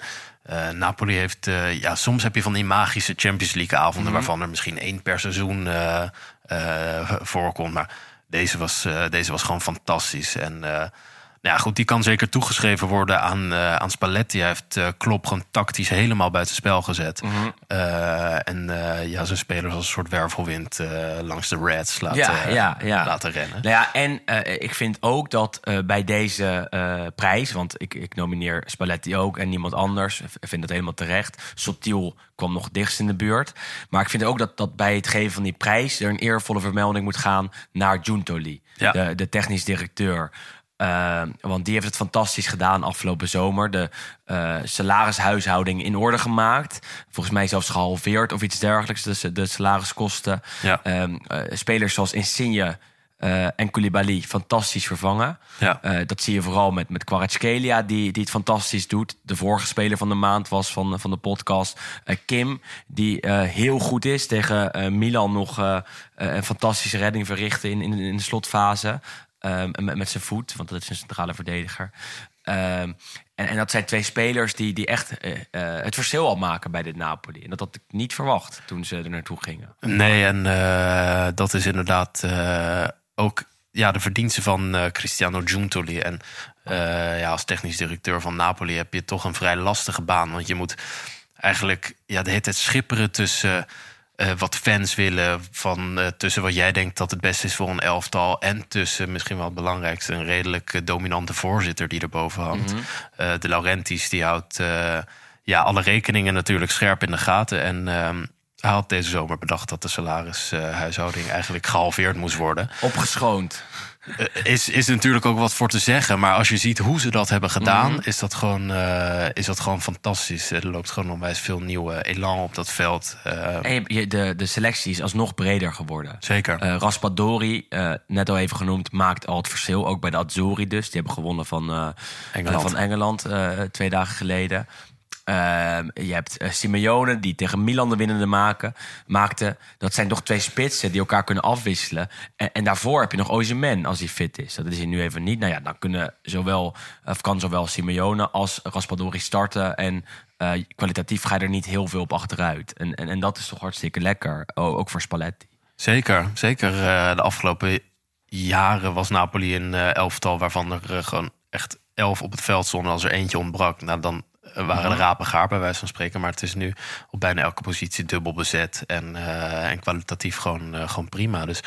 Napoli heeft, ja, soms heb je van die magische Champions League avonden... Mhm. waarvan er misschien één per seizoen eh, voorkomt. Maar deze was, eh, deze was gewoon fantastisch. En eh, nou ja, goed, die kan zeker toegeschreven worden aan, eh, aan Spalletti. Hij heeft eh Klopp gewoon tactisch helemaal buiten spel gezet. Mhm. Eh, en ja, zijn spelers als een soort wervelwind langs de Reds laten, Ja, ja, ja. laten rennen. Nou ja, en ik vind ook dat bij deze prijs, want ik, ik nomineer Spalletti ook en niemand anders, ik vind dat helemaal terecht. Subtiel kwam nog dichtst in de buurt. Maar ik vind ook dat, dat bij het geven van die prijs er een eervolle vermelding moet gaan naar Giuntoli, Ja. de, de technisch directeur. Eh, want die heeft het fantastisch gedaan afgelopen zomer. De eh, salarishuishouding in orde gemaakt. Volgens mij zelfs gehalveerd of iets dergelijks. De, de salariskosten. Ja. Ehm, eh, spelers zoals Insigne eh, en Koulibaly fantastisch vervangen. Ja. Dat zie je vooral met, met Kvaratskhelia, die, die het fantastisch doet. De vorige speler van de maand was van, van de podcast Kim, die heel goed is. Tegen Milan nog een fantastische redding verrichten in, in, in de slotfase. Ehm, met, zijn voet, want dat is een centrale verdediger. Ehm, en, en dat zijn twee spelers die, die echt eh, eh, het verschil al maken bij dit Napoli. En dat had ik niet verwacht toen ze er naartoe gingen. Nee, en eh, dat is inderdaad ook ja, de verdienste van Cristiano Giuntoli. En ja, als technisch directeur van Napoli heb je toch een vrij lastige baan. Want je moet eigenlijk ja, de hele tijd schipperen tussen eh, wat fans willen... Van, eh, tussen wat jij denkt dat het beste is voor een elftal... en tussen misschien wel het belangrijkste... een redelijk eh, dominante voorzitter die erboven hangt. Eh, de Laurentiis die houdt ja, alle rekeningen natuurlijk scherp in de gaten... en ehm, hij had deze zomer bedacht dat de salarishuishouding eigenlijk gehalveerd moest worden. Opgeschoond. Eh, is, is natuurlijk ook wat voor te zeggen. Maar als je ziet hoe ze dat hebben gedaan, is, dat gewoon, eh, is dat gewoon fantastisch. Er loopt gewoon onwijs veel nieuwe elan op dat veld. Eh, En je- de, de selectie is alsnog breder geworden. zeker. Raspadori, net al even genoemd, maakt al het verschil. Ook bij de Azzurri dus. Die hebben gewonnen van Engeland. van Engeland twee dagen geleden. Ehm, je hebt eh, Simeone, die tegen Milan de winnende maken, maakte. Dat zijn toch twee spitsen die elkaar kunnen afwisselen. En, en daarvoor heb je nog Ozyman als hij fit is. Dat is hij nu even niet. Nou ja, dan kunnen zowel, of kan zowel Simeone als Raspadori starten. En eh, kwalitatief ga je er niet heel veel op achteruit. En, en, en dat is toch hartstikke lekker. Ook voor Spalletti. Zeker, zeker. Eh, de afgelopen jaren was Napoli een elftal waarvan er gewoon echt elf op het veld stonden. Als er eentje ontbrak, nou, dan waren de rapen gaar bij wijze van spreken. Maar het is nu op bijna elke positie dubbel bezet. En, eh, en kwalitatief gewoon, eh, gewoon prima. Dus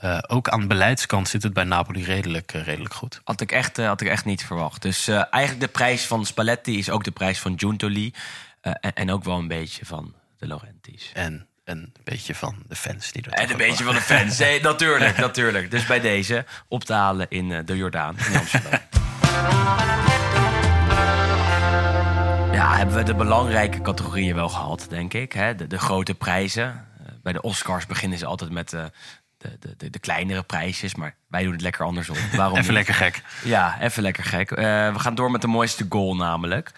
eh, ook aan de beleidskant zit het bij Napoli redelijk, redelijk goed. Had ik echt, had ik echt niet verwacht. Dus eigenlijk de prijs van Spalletti is ook de prijs van Giuntoli. En, en ook wel een beetje van de Laurentiis. En een beetje van de fans die er En een beetje van de fans. Nee, natuurlijk, natuurlijk. Dus bij deze op te halen in de Jordaan in Amsterdam. Ja, hebben we de belangrijke categorieën wel gehad, denk ik. Hè? De, de grote prijzen. Eh, bij de Oscars beginnen ze altijd met eh, de, de, de, kleinere prijsjes. Maar wij doen het lekker andersom. Waarom Even lekker gek. Ja, even lekker gek. Eh, we gaan door met de mooiste goal namelijk.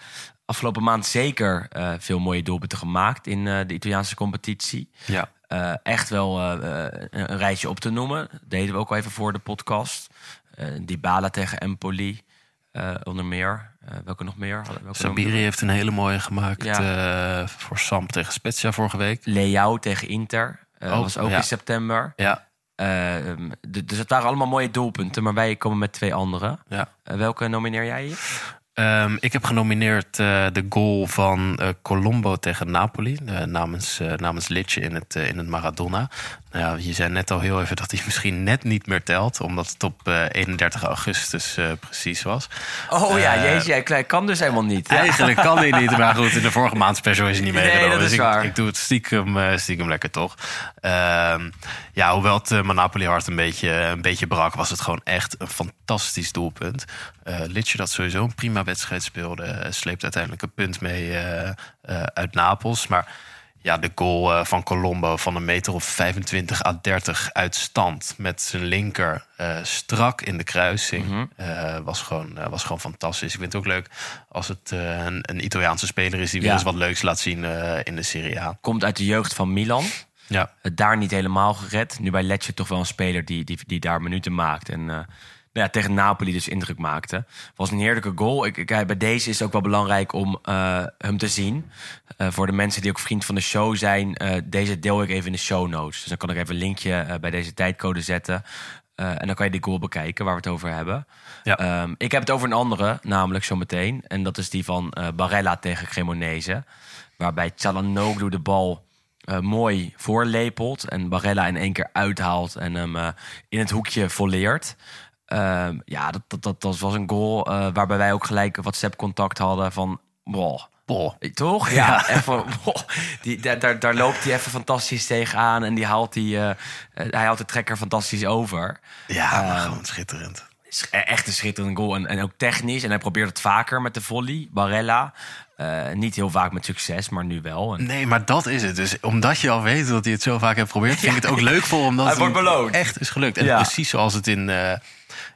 Afgelopen maand zeker veel mooie doelpunten gemaakt in de Italiaanse competitie. Ja. Echt wel een rijtje op te noemen. Dat deden we ook al even voor de podcast. Eh Dybala tegen Empoli, onder meer. Eh, welke nog meer? Welke Sabiri heeft een hele mooie gemaakt Ja. eh, voor Samp tegen Spezia vorige week. Leao tegen Inter. eh Oh, was ook ja. in september. Ja, Eh, ehm, dus het waren allemaal mooie doelpunten. Maar wij komen met twee andere. ja. Welke nomineer jij hier? Ehm, ik heb genomineerd de goal van Colombo tegen Napoli. namens, namens Litje in het, in het Maradona. Ja, je zei net al heel even dat hij misschien net niet meer telt. Omdat het op eh, 31 augustus eh, precies was. Oh ja, Eh, hij klei- kan dus helemaal niet. Eigenlijk kan hij niet, maar goed, in de vorige maand special is hij niet meegenomen. dus ik, ik doe het stiekem, eh, stiekem lekker toch. Ehm, ja, hoewel het Napoli hart een beetje, een beetje brak, was het gewoon echt een fantastisch doelpunt. Eh Litje dat sowieso een prima wedstrijd speelde, eh, sleept uiteindelijk een punt mee eh, eh, uit Napels. Maar ja, de goal eh, van Colombo van een meter of 25 à 30 uit stand met zijn linker eh, strak in de kruising eh, was, gewoon, was gewoon fantastisch. Ik vind het ook leuk als het een, een Italiaanse speler is die weer Ja. eens wat leuks laat zien in de Serie A. Komt uit de jeugd van Milan. Ja, Het daar niet helemaal gered. Nu bij Lecce toch wel een speler die, die, die daar minuten maakt. En nou ja, tegen Napoli dus indruk maakte. Was een heerlijke goal. Ik, ik, bij deze is het ook wel belangrijk om eh, hem te zien. Eh, voor de mensen die ook vriend van de show zijn. eh, deze deel ik even in de show notes. Dus dan kan ik even een linkje bij deze tijdcode zetten. En dan kan je die goal bekijken waar we het over hebben. Ja. Ehm, ik heb het over een andere, namelijk zometeen. En dat is die van Barella tegen Cremonese. Waarbij Çalhanoğlu de bal mooi voorlepelt. En Barella in één keer uithaalt en hem in het hoekje volleert. Ehm, ja, dat, dat, dat, dat was een goal eh, waarbij wij ook gelijk WhatsApp-contact hadden van... Boah. toch? Ja, even, die, daar, daar, daar loopt hij even fantastisch tegenaan. En die haalt die, eh, eh, hij haalt de trekker fantastisch over. ja maar Ehm, gewoon schitterend. E- echt een schitterende goal. En, en ook technisch. En hij probeert het vaker met de volley. Barella. Niet heel vaak met succes, maar nu wel. En, Nee, maar dat is het. Dus omdat je al weet dat hij het zo vaak heeft geprobeerd, vind ik het ook leuk voor hem. Omdat Hij wordt beloond. Echt is gelukt. En Ja. precies zoals het in,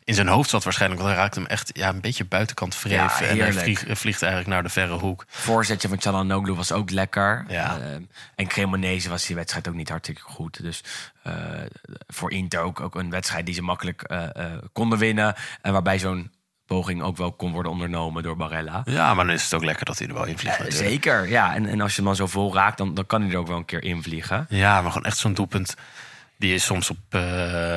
in zijn hoofd zat waarschijnlijk. Want hij raakt hem echt ja, een beetje buitenkant. Ja, en hij heerlijk. vliegt, eigenlijk naar de verre hoek. voorzetje van Çalhanoğlu was ook lekker. Ja. Eh, en Cremonese was die wedstrijd ook niet hartstikke goed. Dus eh, voor Inter ook, ook een wedstrijd die ze makkelijk eh, eh, konden winnen. En waarbij zo'n poging ook wel kon worden ondernomen door Barella. Ja, maar dan is het ook lekker dat hij er wel in vliegt. Eh, zeker, ja. En, en als je hem dan zo vol raakt, dan, dan kan hij er ook wel een keer invliegen. Ja, maar gewoon echt zo'n doelpunt. Die is soms op, eh,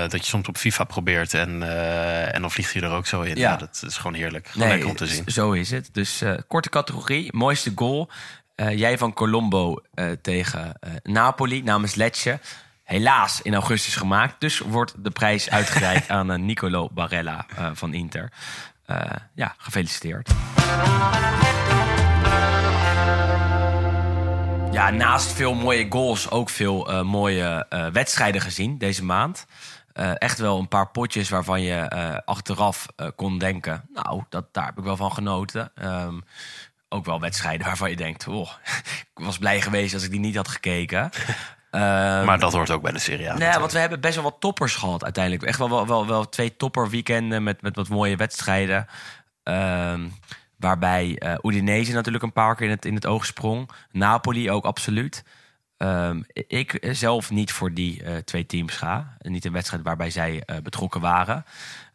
dat je soms op FIFA probeert en, eh, en dan vliegt hij er ook zo in. Ja. Ja, dat is gewoon heerlijk. Gewoon lekker om te zien. Zo is het. Dus eh, korte categorie, mooiste goal. Jij van Colombo tegen Napoli namens Lecce. Helaas in augustus gemaakt. Dus wordt de prijs uitgereikt aan Nicolo Barella van Inter. Ja, gefeliciteerd. Ja, naast veel mooie goals ook veel eh, mooie eh, wedstrijden gezien deze maand. Eh, echt wel een paar potjes waarvan je achteraf kon denken... nou, dat, daar heb ik wel van genoten. Ehm, ook wel wedstrijden waarvan je denkt... Oh, ik was blij geweest als ik die niet had gekeken. Ehm, Maar dat hoort ook bij de Serie A. Nee, natuurlijk. want we hebben best wel wat toppers gehad uiteindelijk. Echt wel, wel, wel, wel twee topper weekenden met, met wat mooie wedstrijden. Ehm, Waarbij eh Udinese natuurlijk een paar keer in het, in het oog sprong. Napoli ook absoluut. Ehm, ik zelf niet voor die eh, twee teams ga. Niet een wedstrijd waarbij zij eh, betrokken waren.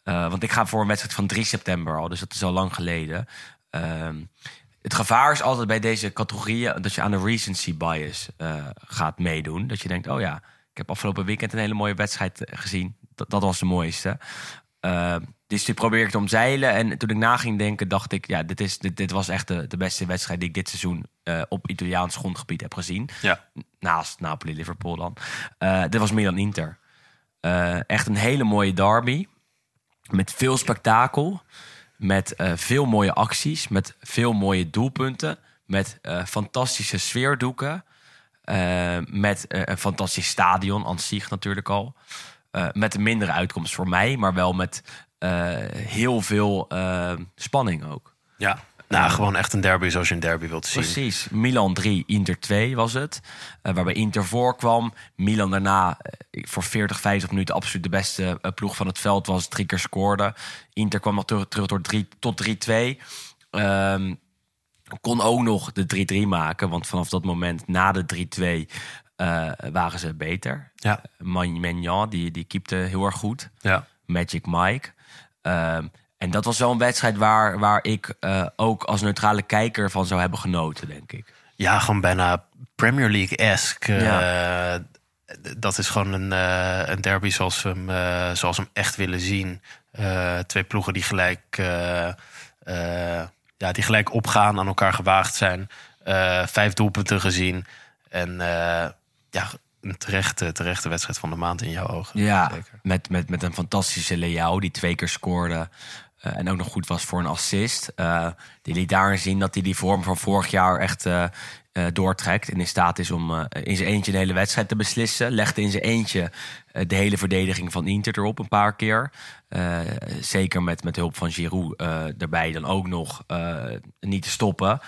Want ik ga voor een wedstrijd van 3 september al. Dus dat is al lang geleden. Ehm, het gevaar is altijd bij deze categorieën dat je aan de recency bias gaat meedoen. Dat je denkt, oh ja, ik heb afgelopen weekend een hele mooie wedstrijd gezien. Dat, dat was de mooiste. Uh, dus die probeer ik te omzeilen. En toen ik na ging denken, dacht ik, ja, dit, is, dit, dit was echt de, de beste wedstrijd die ik dit seizoen eh, op Italiaans grondgebied heb gezien. Ja. Naast Napoli-Liverpool dan. Eh, dit was Milan-Inter. Eh, echt een hele mooie derby. Met veel spektakel. Met veel mooie acties. Met veel mooie doelpunten. Met fantastische sfeerdoeken. Met een fantastisch stadion, aan zich natuurlijk al. Met een mindere uitkomst voor mij, maar wel met heel veel eh, spanning ook. Ja. Nou, gewoon echt een derby zoals je een derby wilt zien. Precies. Milan 3, Inter 2 was het. Eh, waarbij Inter voorkwam. Milan daarna eh, voor 40, 50 minuten absoluut de beste eh, ploeg van het veld was. Drie keer scoorde. Inter kwam nog terug, terug door drie, tot 3-2. Ehm, kon ook nog de 3-3 maken. Want vanaf dat moment na de 3-2 eh, waren ze beter. Ja. Man- Maignan, die, die keepte heel erg goed. Ja. Magic Mike. Ehm, en dat was wel een wedstrijd waar, waar ik eh, ook als neutrale kijker van zou hebben genoten, denk ik. Ja, gewoon bijna Premier League-esque. Ja. Eh, dat is gewoon een, eh, een derby zoals we, hem, zoals we hem echt willen zien. Twee ploegen die gelijk, ja, die gelijk opgaan, aan elkaar gewaagd zijn. Vijf doelpunten gezien. En ja, een terechte, terechte wedstrijd van de maand in jouw ogen. Ja, Zeker. met, met, met een fantastische Leao die twee keer scoorde. eh, en ook nog goed was voor een assist. Eh, die liet daarin zien dat hij die vorm van vorig jaar echt eh, doortrekt. En in staat is om in zijn eentje een hele wedstrijd te beslissen. Legde in zijn eentje de hele verdediging van Inter erop een paar keer. Zeker met, met hulp van Giroud erbij dan ook nog niet te stoppen.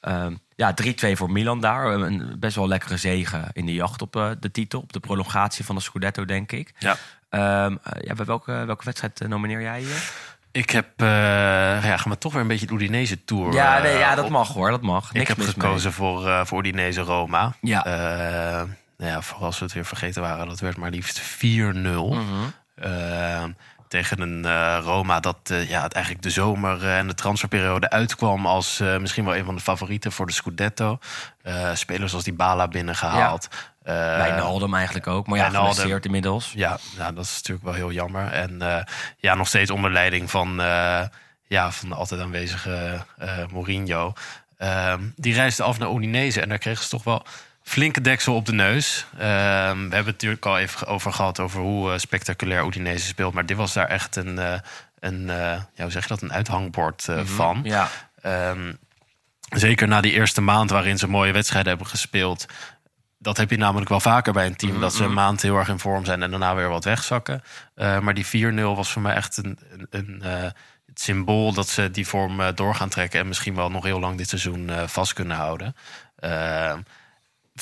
Ehm, ja, 3-2 voor Milan daar. Een best wel lekkere zegen in de jacht op eh, de titel. Op de prolongatie van de Scudetto, denk ik. Ja. Ehm, eh, ja, bij welke, welke wedstrijd eh, nomineer jij je? Ik heb, eh ja, gaan we toch weer een beetje de Udinese Tour. Ja, nee, ja, dat op. mag hoor, dat mag. Ik Niks heb mis gekozen voor, eh voor Udinese Roma. Ja. Nou ja, voor als we het weer vergeten waren, dat werd maar liefst 4-0. Mhm. Eh, tegen een eh, Roma dat eh, ja, het eigenlijk de zomer eh, en de transferperiode uitkwam als misschien wel een van de favorieten voor de Scudetto. Spelers als die Bala binnengehaald. Eh, mee. Wijnaldum eigenlijk ook, maar ja, geblesseerd inmiddels. ja, nou, dat is natuurlijk wel heel jammer. En ja, nog steeds onder leiding van, ja, van de altijd aanwezige Mourinho. Ehm, die reisde af naar Udinese en daar kregen ze toch wel flinke deksel op de neus. Ehm, we hebben het natuurlijk al even over gehad over hoe eh, spectaculair Udinese speelt. Maar dit was daar echt een, eh, een eh, ja, hoe zeg je dat, een uithangbord eh, van. Ja, Ehm, zeker na die eerste maand waarin ze mooie wedstrijden hebben gespeeld. Dat heb je namelijk wel vaker bij een team. Dat ze een maand heel erg in vorm zijn en daarna weer wat wegzakken. Maar die 4-0 was voor mij echt een, een, een, het symbool dat ze die vorm door gaan trekken. En misschien wel nog heel lang dit seizoen vast kunnen houden. Eh,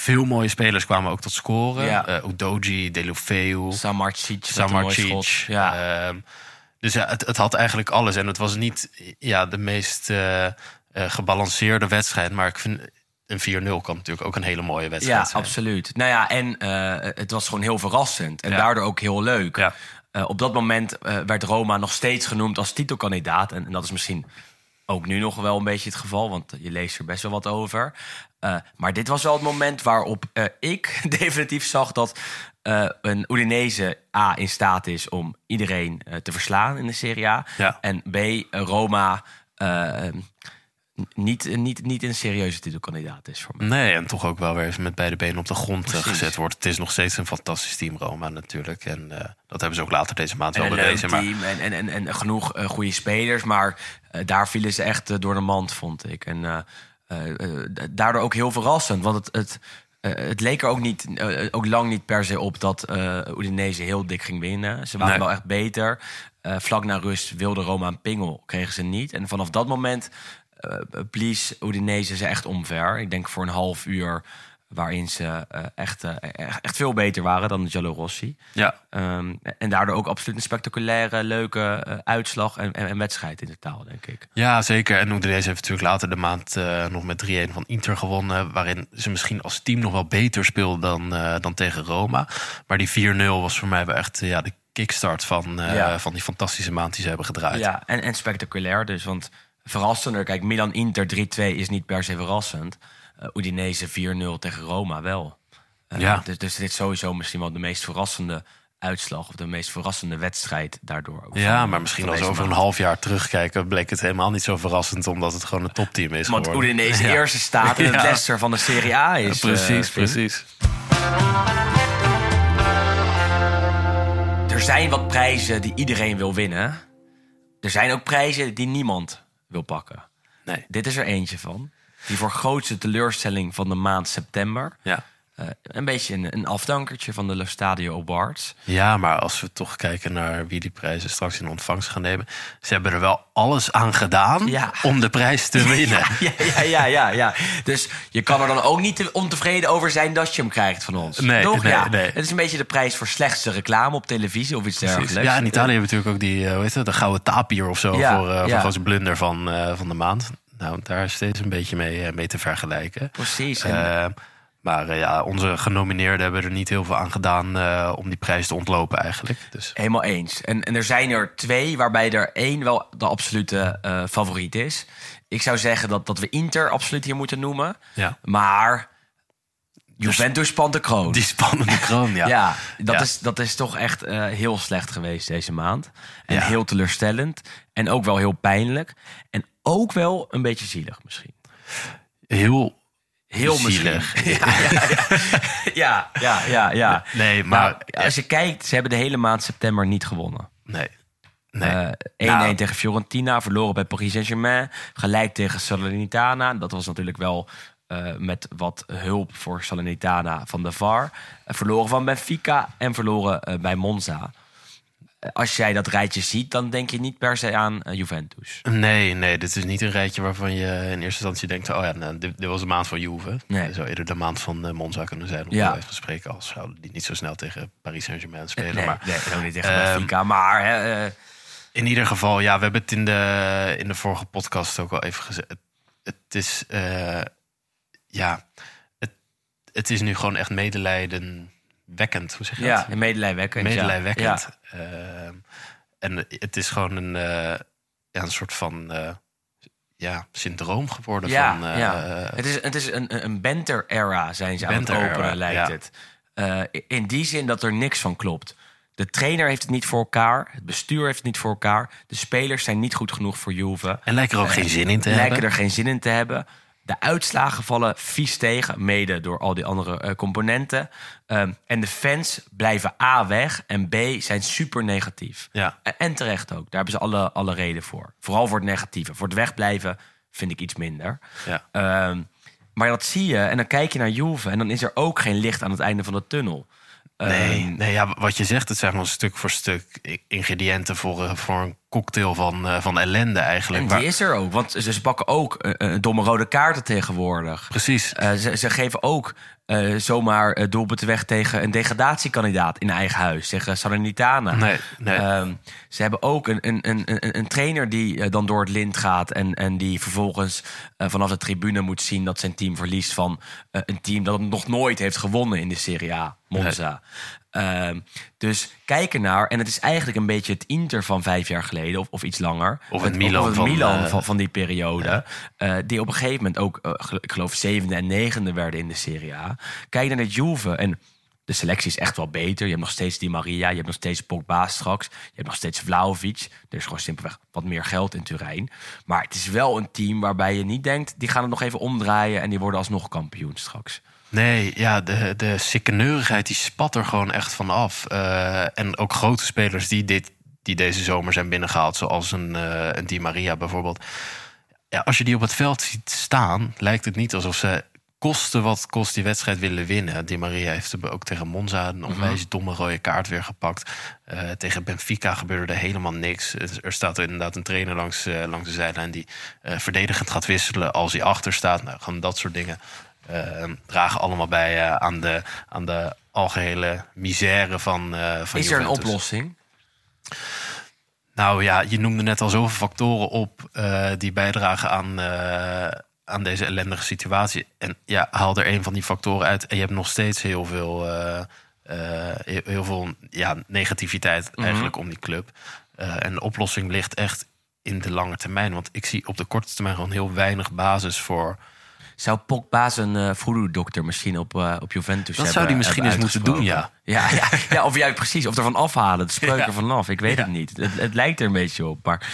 veel mooie spelers kwamen ook tot scoren. Ja. Eh, Udoji, Delofeu. Samarcic. Samarcic. Ja. Ehm, dus ja, het, het had eigenlijk alles. En het was niet ja, de meest eh, eh, gebalanceerde wedstrijd. Maar ik vind een 4-0 kan natuurlijk ook een hele mooie wedstrijd Ja, zijn. absoluut. Nou ja, en het was gewoon heel verrassend. En Ja. daardoor ook heel leuk. Ja. Op dat moment werd Roma nog steeds genoemd als titelkandidaat. En, en dat is misschien ook nu nog wel een beetje het geval, want je leest er best wel wat over. Eh, maar dit was wel het moment waarop eh, ik definitief zag dat eh, een Udinese A in staat is om iedereen te verslaan in de Serie A. Ja. En B, Roma niet, niet, niet een serieuze titelkandidaat is voor mij. Nee, en toch ook wel weer even met beide benen op de grond Precies. gezet wordt. Het is nog steeds een fantastisch team, Roma natuurlijk. En dat hebben ze ook later deze maand En wel een leuk bewezen. Maar team en, en, en, en genoeg goede spelers. Maar daar vielen ze echt door de mand, vond ik. En daardoor ook heel verrassend. Want het, het, eh, het leek er ook, niet, eh, ook lang niet per se op dat eh Udinese heel dik ging winnen. Ze waren Nee. wel echt beter. Eh, vlak na rust wilde Roma een pingel, kregen ze niet. En vanaf dat moment eh blies Udinese ze echt omver. Ik denk voor een half uur Waarin ze eh, echt, eh, echt, echt veel beter waren dan de Giallo Rossi. Ja, Ehm, en daardoor ook absoluut een spectaculaire, leuke eh, uitslag en, en, en wedstrijd in totaal, denk ik. Ja, zeker. En Udinese heeft natuurlijk later de maand nog met 3-1 van Inter gewonnen. Waarin ze misschien als team nog wel beter speelden dan, dan tegen Roma. Maar die 4-0 was voor mij wel echt ja, de kickstart van, Ja. van die fantastische maand die ze hebben gedraaid. Ja, en, en spectaculair dus. Want verrassender, kijk, Milan-Inter 3-2 is niet per se verrassend. Eh Udinese 4-0 tegen Roma wel. Eh, Ja. dus, dus dit is sowieso misschien wel de meest verrassende uitslag... of de meest verrassende wedstrijd daardoor. Ook Ja, maar misschien als over een half jaar terugkijken... bleek het helemaal niet zo verrassend... omdat het gewoon een topteam is Want geworden. Udinese Ja. eerste staat en het. Leicester van de Serie A is. Ja, precies, eh, Vin. precies. Er zijn wat prijzen die iedereen wil winnen. Er zijn ook prijzen die niemand wil pakken. Nee, Dit is er eentje van. Die voor grootste teleurstelling van de maand september. ja. eh, een beetje een, een afdankertje van de Lo Stadio Awards. Ja, maar als we toch kijken naar wie die prijzen straks in ontvangst gaan nemen. Ze hebben er wel alles aan gedaan Ja. om de prijs te winnen. Ja, ja, ja, ja, ja. Dus je kan er dan ook niet te ontevreden over zijn dat je hem krijgt van ons. Nee, Toch? nee, ja. nee. Het is een beetje de prijs voor slechtste reclame op televisie of iets dergelijks. Ja, in Italië hebben we natuurlijk ook die, eh, hoe heet het, de gouden tapier of zo Ja, voor, ja. voor grootste blunder van, van de maand. Nou, daar is steeds een beetje mee, eh, mee te vergelijken. Precies. En- Eh, maar eh, ja, onze genomineerden hebben er niet heel veel aan gedaan eh, om die prijs te ontlopen eigenlijk. Dus Helemaal eens. En, en er zijn er twee waarbij er één wel de absolute favoriet is. Ik zou zeggen dat, dat we Inter absoluut hier moeten noemen. ja, Maar Juventus spant de kroon. die spannende kroon, ja. Ja, dat, Ja. Is, dat is toch echt heel slecht geweest deze maand. En Ja. heel teleurstellend. En ook wel heel pijnlijk. En ook wel een beetje zielig misschien. Heel Heel Zielig. Ja, ja, ja. ja. Nee, maar... Nou, als je kijkt, ze hebben de hele maand september niet gewonnen. nee. Nee. Eh, 1-1 Nou. tegen Fiorentina, verloren bij Paris Saint-Germain. Gelijk tegen Salernitana. Dat was natuurlijk wel eh, met wat hulp voor Salernitana van de VAR. Eh, verloren van Benfica en verloren eh, bij Monza. Als jij dat rijtje ziet, dan denk je niet per se aan eh, Juventus. Nee, nee, dit is niet een rijtje waarvan je in eerste instantie denkt... oh ja, nou, dit, dit was de maand van Juve. Nee. Zou eerder de maand van eh, Monza kunnen zijn... om Ja. even te spreken, als zouden die niet zo snel tegen Paris Saint-Germain spelen. Nee, maar nee, ook niet tegen Ehm, Benfica. Maar hè, eh, in ieder geval, ja, we hebben het in de, in de vorige podcast ook al even gezegd. Het, het is, ja, het, het is nu gewoon echt medelijdenwekkend. Hoe zeg je ja, dat? medelijwekkend. medelijwekkend. Ja. Ehm, en het is gewoon een, eh, ja, een soort van eh, ja, syndroom geworden. Ja, van, ja. Het is, het is een, een banter-era, zijn ze aan het openen, lijkt het. In die zin dat er niks van klopt. De trainer heeft het niet voor elkaar. Het bestuur heeft het niet voor elkaar. De spelers zijn niet goed genoeg voor Juve. en lijken er ook geen zin in te lijken hebben. er geen zin in te hebben. De uitslagen vallen vies tegen, mede door al die andere eh, componenten. Ehm, en de fans blijven A weg en B zijn super negatief. Ja. En- terecht ook. Daar hebben ze alle, alle reden voor. Vooral voor het negatieve. Voor het wegblijven vind ik iets minder. Ja. Ehm, maar dat zie je en dan kijk je naar Juve... en dan is er ook geen licht aan het einde van de tunnel. Nee, Ehm, nee ja, wat je zegt, het zijn gewoon stuk voor stuk ingrediënten voor, eh, voor een cocktail van, eh, van ellende eigenlijk. en die is er ook, want ze, pakken ook eh, domme rode kaarten tegenwoordig. Precies. Ze, ze geven ook eh, zomaar uh, doelpunten weg tegen een degradatiekandidaat in eigen huis, tegen Salernitana. Nee, nee. Ehm, ze hebben ook een, een, een, een, een trainer die eh, dan door het lint gaat en, en die vervolgens vanaf de tribune moet zien dat zijn team verliest van een team dat het nog nooit heeft gewonnen in de Serie A, Monza. Ehm, dus kijk ernaar. En het is eigenlijk een beetje het Inter van vijf jaar geleden, of, of iets langer. Of het Milan het van, Milan eh, van, van die periode. eh, die op een gegeven moment ook, eh, ik geloof, zevende en negende werden in de Serie A. Kijk naar de Juve. En de selectie is echt wel beter. Je hebt nog steeds Di Maria, je hebt nog steeds Pogba straks. Je hebt nog steeds Vlaovic. Er is gewoon simpelweg wat meer geld in Turijn. Maar het is wel een team waarbij je niet denkt... die gaan het nog even omdraaien en die worden alsnog kampioen straks. Nee, ja, de, de sikkeneurigheid die spat er gewoon echt van af. Eh, en ook grote spelers die, dit, die deze zomer zijn binnengehaald, zoals een, eh, een Di Maria bijvoorbeeld. Ja, als je die op het veld ziet staan, lijkt het niet alsof ze kosten wat kost die wedstrijd willen winnen. Di Maria heeft ook tegen Monza een onwijs domme rode kaart weer gepakt. Eh, tegen Benfica gebeurde er helemaal niks. Er staat inderdaad een trainer langs, langs de zijlijn die verdedigend gaat wisselen als hij achter staat. Nou, gewoon dat soort dingen. Eh, dragen allemaal bij eh, aan, de, aan de algehele misère van, eh van Is er een oplossing? Nou ja, je noemde net al zoveel factoren op eh, die bijdragen aan, aan deze ellendige situatie. En ja, haal er een van die factoren uit en je hebt nog steeds heel veel, heel, veel ja, negativiteit eigenlijk om die club. En de oplossing ligt echt in de lange termijn. Want ik zie op de korte termijn gewoon heel weinig basis voor. Zou Pogba zijn uh, voodoo-dokter misschien op, eh, op Juventus Dat hebben, zou die misschien eens moeten doen, ja. Ja, ja, ja, of juist precies. Of ervan afhalen. De spreuk vanaf. Ik weet het niet. Het, het lijkt er een beetje op. Maar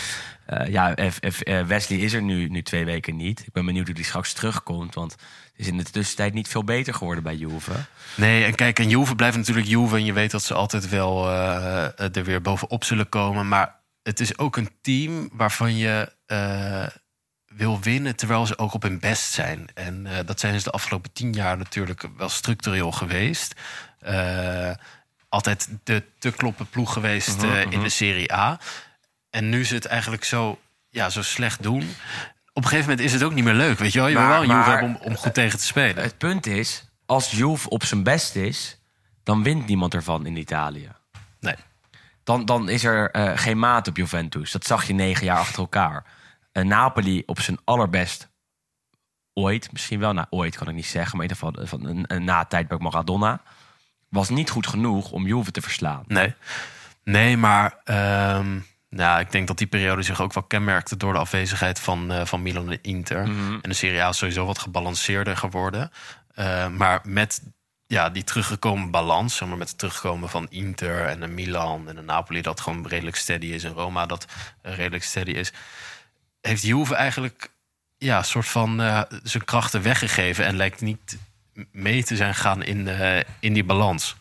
eh, ja, F- F- eh, Wesley is er nu, nu twee weken niet. Ik ben benieuwd hoe die straks terugkomt. Want het is in de tussentijd niet veel beter geworden bij Juve. Nee, en kijk, en Juve blijft natuurlijk Juve. En je weet dat ze altijd wel eh, er weer bovenop zullen komen. Maar het is ook een team waarvan je eh, wil winnen... terwijl ze ook op hun best zijn. En eh, dat zijn ze de afgelopen tien jaar natuurlijk wel structureel geweest. Eh, altijd de te kloppen ploeg geweest Mhm, eh, in de Serie A. En nu ze het eigenlijk zo, ja, zo slecht doen... Op een gegeven moment is het ook niet meer leuk, weet je wel? Je wil wel een Juve hebben om, om goed tegen te spelen. Het punt is, als Juve op zijn best is... dan wint niemand ervan in Italië. Nee. dan, dan is er geen maat op Juventus. Dat zag je negen jaar achter elkaar. Eh, Napoli op zijn allerbest ooit, misschien wel, nou ooit kan ik niet zeggen, maar in ieder geval van een, een na het tijdperk Maradona, was niet goed genoeg om Juve te verslaan. Nee, nee maar ehm, nou, ik denk dat die periode zich ook wel kenmerkte door de afwezigheid van, eh, van Milan en Inter. En de Serie A is sowieso wat gebalanceerder geworden. Eh, maar met ja, die teruggekomen balans, zeg maar, met het terugkomen van Inter en een Milan en een Napoli dat gewoon redelijk steady is en Roma dat redelijk steady is, heeft Juve eigenlijk ja, een soort van eh, zijn krachten weggegeven en lijkt niet mee te zijn gaan in, eh, in die balans.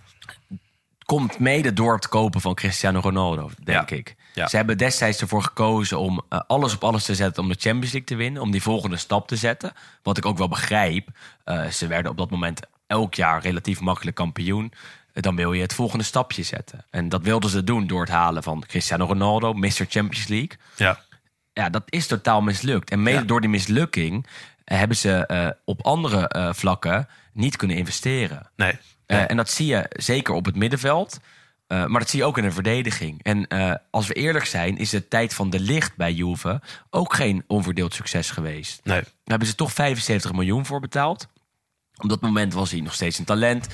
Komt mede door het kopen van Cristiano Ronaldo, denk Ja. ik. Ja. Ze hebben destijds ervoor gekozen om eh, alles op alles te zetten om de Champions League te winnen, om die volgende stap te zetten. Wat ik ook wel begrijp. Ze werden op dat moment elk jaar relatief makkelijk kampioen. Dan wil je het volgende stapje zetten. En dat wilden ze doen door het halen van Cristiano Ronaldo, Mr. Champions League. Ja, Ja, dat is totaal mislukt. En mede Ja. door die mislukking eh, hebben ze eh, op andere eh, vlakken niet kunnen investeren. nee. En dat zie je zeker op het middenveld. maar dat zie je ook in de verdediging. En als we eerlijk zijn, is de tijd van de licht bij Juve ook geen onverdeeld succes geweest. Nee. Daar hebben ze toch 75 miljoen voor betaald. Op dat moment was hij nog steeds een talent.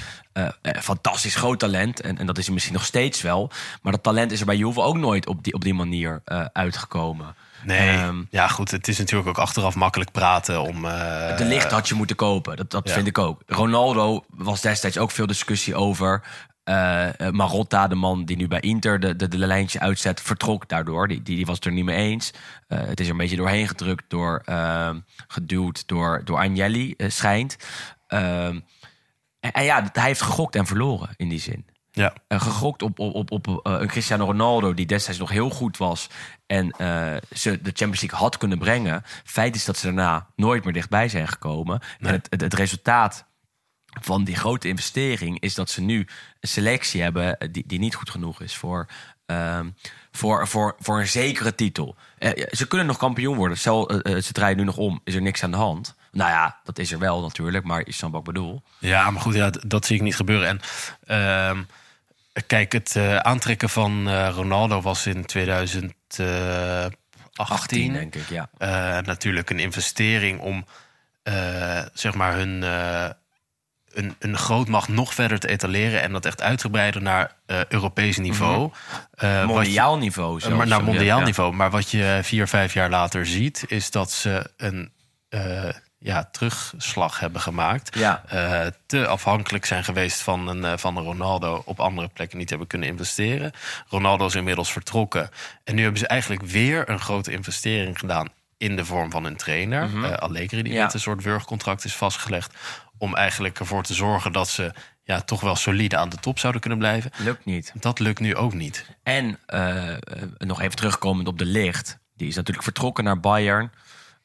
fantastisch groot talent. En, en dat is hij misschien nog steeds wel. Maar dat talent is er bij Juve ook nooit op die, op die manier uitgekomen. Nee, Ehm, ja goed, het is natuurlijk ook achteraf makkelijk praten om... eh, de licht had je moeten kopen. Dat, dat ja. vind ik ook. Ronaldo was destijds ook veel discussie over. Eh, eh, Marotta, de man die nu bij Inter de, de, de lijntje uitzet, vertrok daardoor. Die, die, die was het er niet mee eens. Het is er een beetje doorheen gedrukt, door, eh, geduwd door, door Agnelli, schijnt. Ehm, en, en ja, hij heeft gegokt en verloren in die zin. Ja, Eh, gegokt op, op, op, op eh, een Cristiano Ronaldo die destijds nog heel goed was en eh, ze de Champions League had kunnen brengen. Feit is dat ze daarna nooit meer dichtbij zijn gekomen. En het, het, het resultaat van die grote investering is dat ze nu een selectie hebben die, die niet goed genoeg is voor, ehm, voor, voor, voor een zekere titel. Ze kunnen nog kampioen worden. Stel, ze draaien nu nog om. Is er niks aan de hand? Nou ja, dat is er wel natuurlijk, maar is dan wat ik bedoel. ja maar goed, ja, dat zie ik niet gebeuren. En ehm, kijk, het eh, aantrekken van eh, Ronaldo was in 2018 18 denk ik, ja. eh, natuurlijk een investering om eh, zeg maar hun, eh, een, een grootmacht nog verder te etaleren en dat echt uitgebreider naar eh, Europees niveau. Eh, wat je- Mondiaal niveau zelfs. maar naar mondiaal Ja. niveau. Maar wat je vier, vijf jaar later ziet, is dat ze een eh, ja, terugslag hebben gemaakt. Ja. Eh, te afhankelijk zijn geweest van een, eh, van een Ronaldo op andere plekken niet hebben kunnen investeren. Ronaldo is inmiddels vertrokken. En nu hebben ze eigenlijk weer een grote investering gedaan in de vorm van een trainer. Eh, Allegri, die Ja. met een soort wurgcontract is vastgelegd. Om eigenlijk ervoor te zorgen dat ze ja, toch wel solide aan de top zouden kunnen blijven. Lukt niet. Dat lukt nu ook niet. En nog even terugkomend op de licht. Die is natuurlijk vertrokken naar Bayern.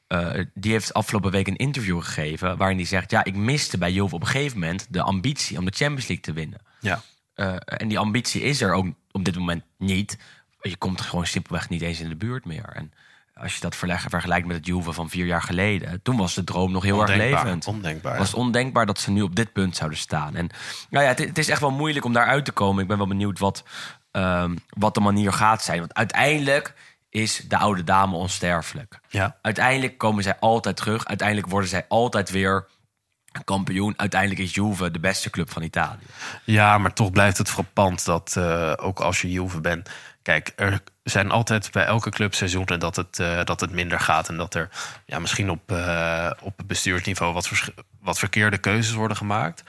Eh, die heeft afgelopen week een interview gegeven... waarin hij zegt... ja, ik miste bij Juve op een gegeven moment... de ambitie om de Champions League te winnen. Ja. Eh, en die ambitie is er ook op dit moment niet. Je komt gewoon simpelweg niet eens in de buurt meer. En als je dat vergelijkt met het Juve van vier jaar geleden, toen was de droom nog heel erg levend. ondenkbaar. Was het ondenkbaar dat ze nu op dit punt zouden staan. En nou ja, het, het is echt wel moeilijk om daaruit te komen. Ik ben wel benieuwd wat, ehm, wat de manier gaat zijn. Want uiteindelijk is de oude dame onsterfelijk. Ja. Uiteindelijk komen zij altijd terug. Uiteindelijk worden zij altijd weer kampioen. Uiteindelijk is Juve de beste club van Italië. Ja, maar toch blijft het frappant dat eh, ook als je Juve bent... Kijk, er zijn altijd bij elke club seizoenen dat het, eh, dat het minder gaat. En dat er ja, misschien op, eh, op bestuursniveau wat, wat verkeerde keuzes worden gemaakt.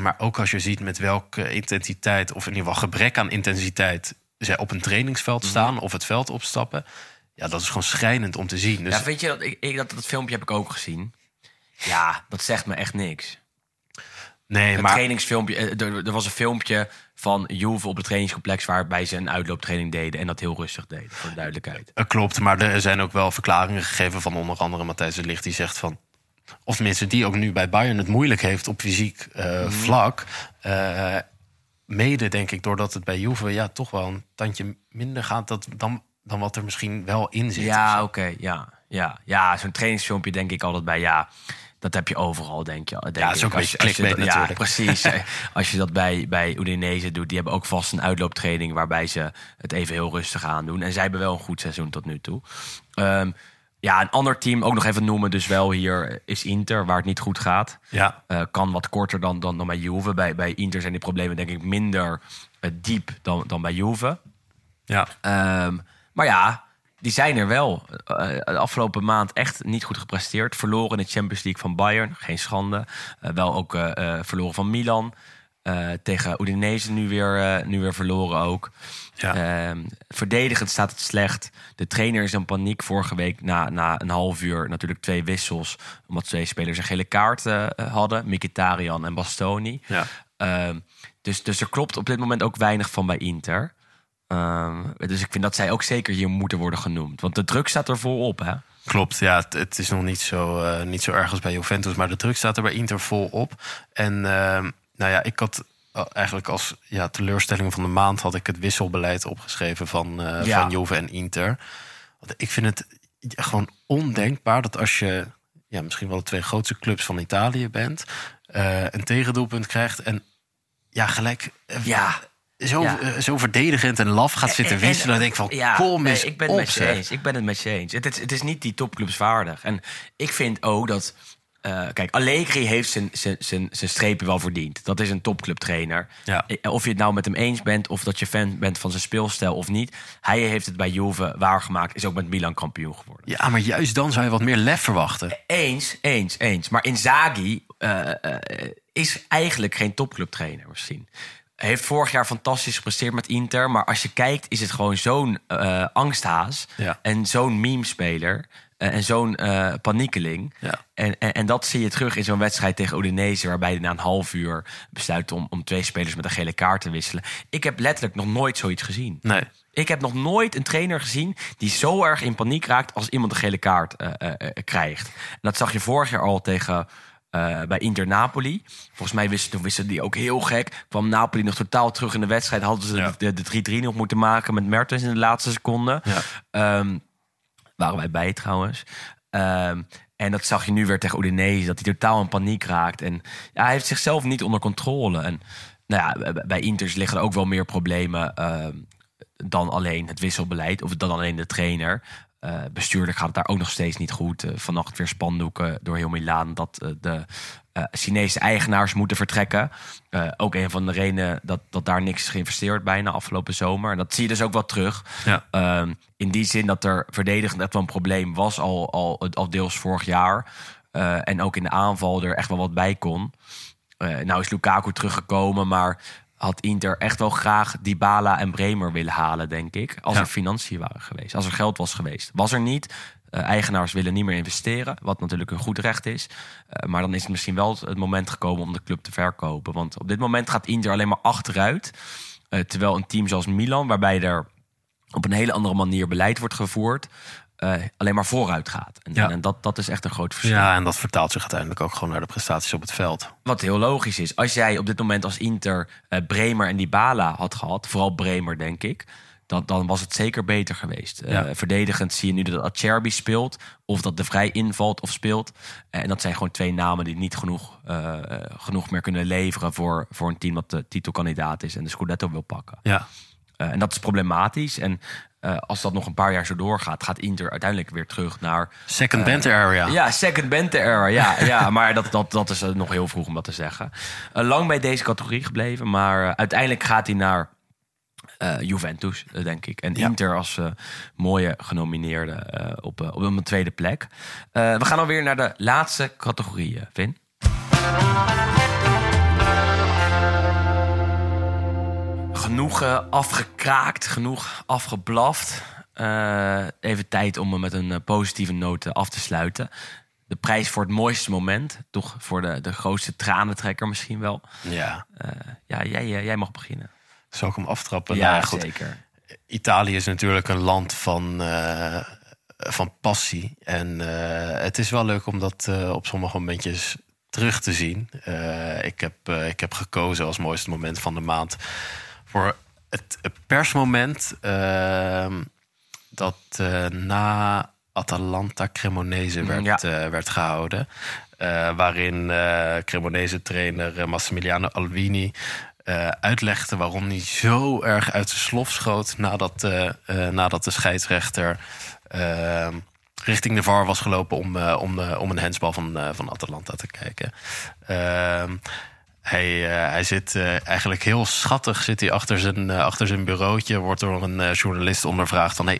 Maar ook als je ziet met welke intensiteit, of in ieder geval gebrek aan intensiteit... zij op een trainingsveld staan of het veld opstappen... Ja, dat is gewoon schrijnend om te zien. Dus Ja, weet je, dat, ik, ik, dat, dat filmpje heb ik ook gezien. Ja, dat zegt me echt niks. nee, Een maar trainingsfilmpje. eh, Er, er was een filmpje van Juve op het trainingscomplex... waarbij ze een uitlooptraining deden en dat heel rustig deden, voor de duidelijkheid. Het klopt, maar er zijn ook wel verklaringen gegeven van onder andere Matthijs de Ligt. Die zegt van, of tenminste die ook nu bij Bayern het moeilijk heeft op fysiek eh, Mhm. vlak. Eh, mede denk ik doordat het bij Juve ja, toch wel een tandje minder gaat dat, dan, dan wat er misschien wel in zit. Ja, oké, ja. Ja, ja zo'n trainingsfilmpje denk ik altijd bij, ja... Dat heb je overal, denk je. Denk Ja, dat is ik. ook een Als je- als Ja, precies. Eh, als je dat bij, bij Udinese doet, die hebben ook vast een uitlooptraining... waarbij ze het even heel rustig aandoen. En zij hebben wel een goed seizoen tot nu toe. Ehm, ja, een ander team, ook nog even noemen dus wel hier, is Inter... waar het niet goed gaat. Ja, Eh, kan wat korter dan, dan, dan bij Juve. Bij, bij Inter zijn die problemen denk ik minder eh, diep dan, dan bij Juve. ja. Ehm, maar ja, die zijn er wel. Eh, de afgelopen maand echt niet goed gepresteerd. Verloren in de Champions League van Bayern. Geen schande. Eh, wel ook eh, eh, verloren van Milan. Eh, tegen Udinese nu weer, eh, nu weer verloren ook. Ja. Ehm, verdedigend staat het slecht. De trainer is in paniek vorige week na, na een half uur. Natuurlijk twee wissels. Omdat twee spelers een gele kaart eh, hadden. Mkhitaryan en Bastoni. Ja. Ehm, dus, dus er klopt op dit moment ook weinig van bij Inter. Ehm, dus ik vind dat zij ook zeker hier moeten worden genoemd. Want de druk staat er volop, hè? Klopt, ja, het, het is nog niet zo, niet zo erg als bij Juventus, maar de druk staat er bij Inter vol op. En nou ja, ik had eh, eigenlijk als ja, teleurstelling van de maand had ik het wisselbeleid opgeschreven van, Ja. van Juve en Inter. Want ik vind het gewoon ondenkbaar dat als je ja, misschien wel de twee grootste clubs van Italië bent, eh, een tegendoelpunt krijgt en ja, gelijk Ja. zo, Ja. zo verdedigend en laf gaat zitten En- en- wisselen. Dan denk ik van, ja, kom nee, eens ik ben op, het met je eens. Ik ben het met je eens. Het is, het is niet die topclubs waardig. En ik vind ook dat... eh, kijk, Allegri heeft zijn, zijn, zijn, zijn strepen wel verdiend. Dat is een topclubtrainer. Ja. Eh, Of je het nou met hem eens bent... of dat je fan bent van zijn speelstijl of niet. Hij heeft het bij Juve waargemaakt. Is ook met Milan kampioen geworden. Ja, maar juist dan zou je wat meer lef verwachten. Eens, eens, eens. Maar Inzaghi eh, is eigenlijk geen topclubtrainer misschien. Hij heeft vorig jaar fantastisch gepresteerd met Inter. Maar als je kijkt, is het gewoon zo'n angsthaas. Ja. En zo'n meme-speler. Eh, en zo'n eh, paniekeling. Ja. En, en, en dat zie je terug in zo'n wedstrijd tegen Udinese... waarbij hij na een half uur besluit om, om twee spelers met een gele kaart te wisselen. Ik heb letterlijk nog nooit zoiets gezien. Nee. Ik heb nog nooit een trainer gezien die zo erg in paniek raakt als iemand een gele kaart eh, krijgt. En dat zag je vorig jaar al tegen bij Inter Napoli. Volgens mij wisten, toen wisten die ook heel gek. Kwam Napoli nog totaal terug in de wedstrijd. Hadden ze Ja. de- de 3-3 nog moeten maken met Mertens in de laatste seconde. Ja. Ehm, waren wij bij trouwens. Ehm, en dat zag je nu weer tegen Udinese, dat hij totaal in paniek raakt. En ja, hij heeft zichzelf niet onder controle. En nou ja, bij- Inters liggen er ook wel meer problemen ehm, dan alleen het wisselbeleid of dan alleen de trainer. Eh, bestuurlijk gaat het daar ook nog steeds niet goed. Eh, vannacht weer spandoeken door heel Milaan dat eh, de eh, Chinese eigenaars moeten vertrekken. Eh, ook een van de redenen dat, dat daar niks is geïnvesteerd bijna afgelopen zomer. En dat zie je dus ook wel terug. Ja. Ehm, in die zin dat er verdedigend echt wel een probleem was, al, al, al deels vorig jaar. Eh, en ook in de aanval er echt wel wat bij kon. Nou is Lukaku teruggekomen, maar had Inter echt wel graag Dybala en Bremer willen halen, denk ik. Als Ja. er financiën waren geweest, als er geld was geweest. Was er niet. Eh, eigenaars willen niet meer investeren, wat natuurlijk een goed recht is. Eh, maar dan is het misschien wel het moment gekomen om de club te verkopen. Want op dit moment gaat Inter alleen maar achteruit. Eh, terwijl een team zoals Milan, waarbij er op een hele andere manier beleid wordt gevoerd, alleen maar vooruit gaat. En, Ja. en dat, dat is echt een groot verschil. Ja, en dat vertaalt zich uiteindelijk ook gewoon naar de prestaties op het veld. Wat heel logisch is. Als jij op dit moment als Inter Bremer en Dybala had gehad, vooral Bremer denk ik, dan, dan was het zeker beter geweest. Eh, Ja. verdedigend zie je nu dat Acerbi speelt, of dat De Vrij invalt of speelt. En dat zijn gewoon twee namen die niet genoeg, eh, eh, genoeg meer kunnen leveren voor, voor een team dat de titelkandidaat is en de Scudetto wil pakken. Ja. Eh, en dat is problematisch. En eh, als dat nog een paar jaar zo doorgaat, gaat Inter uiteindelijk weer terug naar Second banter area. ja, second Bente era. Ja, ja maar dat, dat, dat is eh, nog heel vroeg om dat te zeggen. Eh, lang bij deze categorie gebleven, maar eh, uiteindelijk gaat hij naar eh, Juventus, eh, denk ik. En Ja. Inter als eh, mooie genomineerde op, op een tweede plek. We gaan alweer naar de laatste categorie, Vin. Genoeg afgekraakt, genoeg afgeblaft. Even tijd om me met een positieve noot af te sluiten. De prijs voor het mooiste moment. Toch voor de, de grootste tranentrekker misschien wel. ja. Ja, jij, jij mag beginnen. Zal ik hem aftrappen? ja, Nou goed. zeker. Italië is natuurlijk een land van, eh, van passie. En eh, het is wel leuk om dat eh, op sommige momentjes terug te zien. Ik, heb, ik heb gekozen als mooiste moment van de maand voor het persmoment ehm, dat na Atalanta Cremonese werd, Ja. eh, werd gehouden. Eh, waarin Cremonese trainer Massimiliano Alvini eh, uitlegde waarom hij zo erg uit zijn slof schoot nadat, eh, eh, nadat de scheidsrechter richting de VAR was gelopen om, om, om een hensbal van, van Atalanta te kijken. Ehm, hij, hij zit eigenlijk heel schattig zit hij achter, zijn, achter zijn bureautje. Wordt door een journalist ondervraagd van... Hey,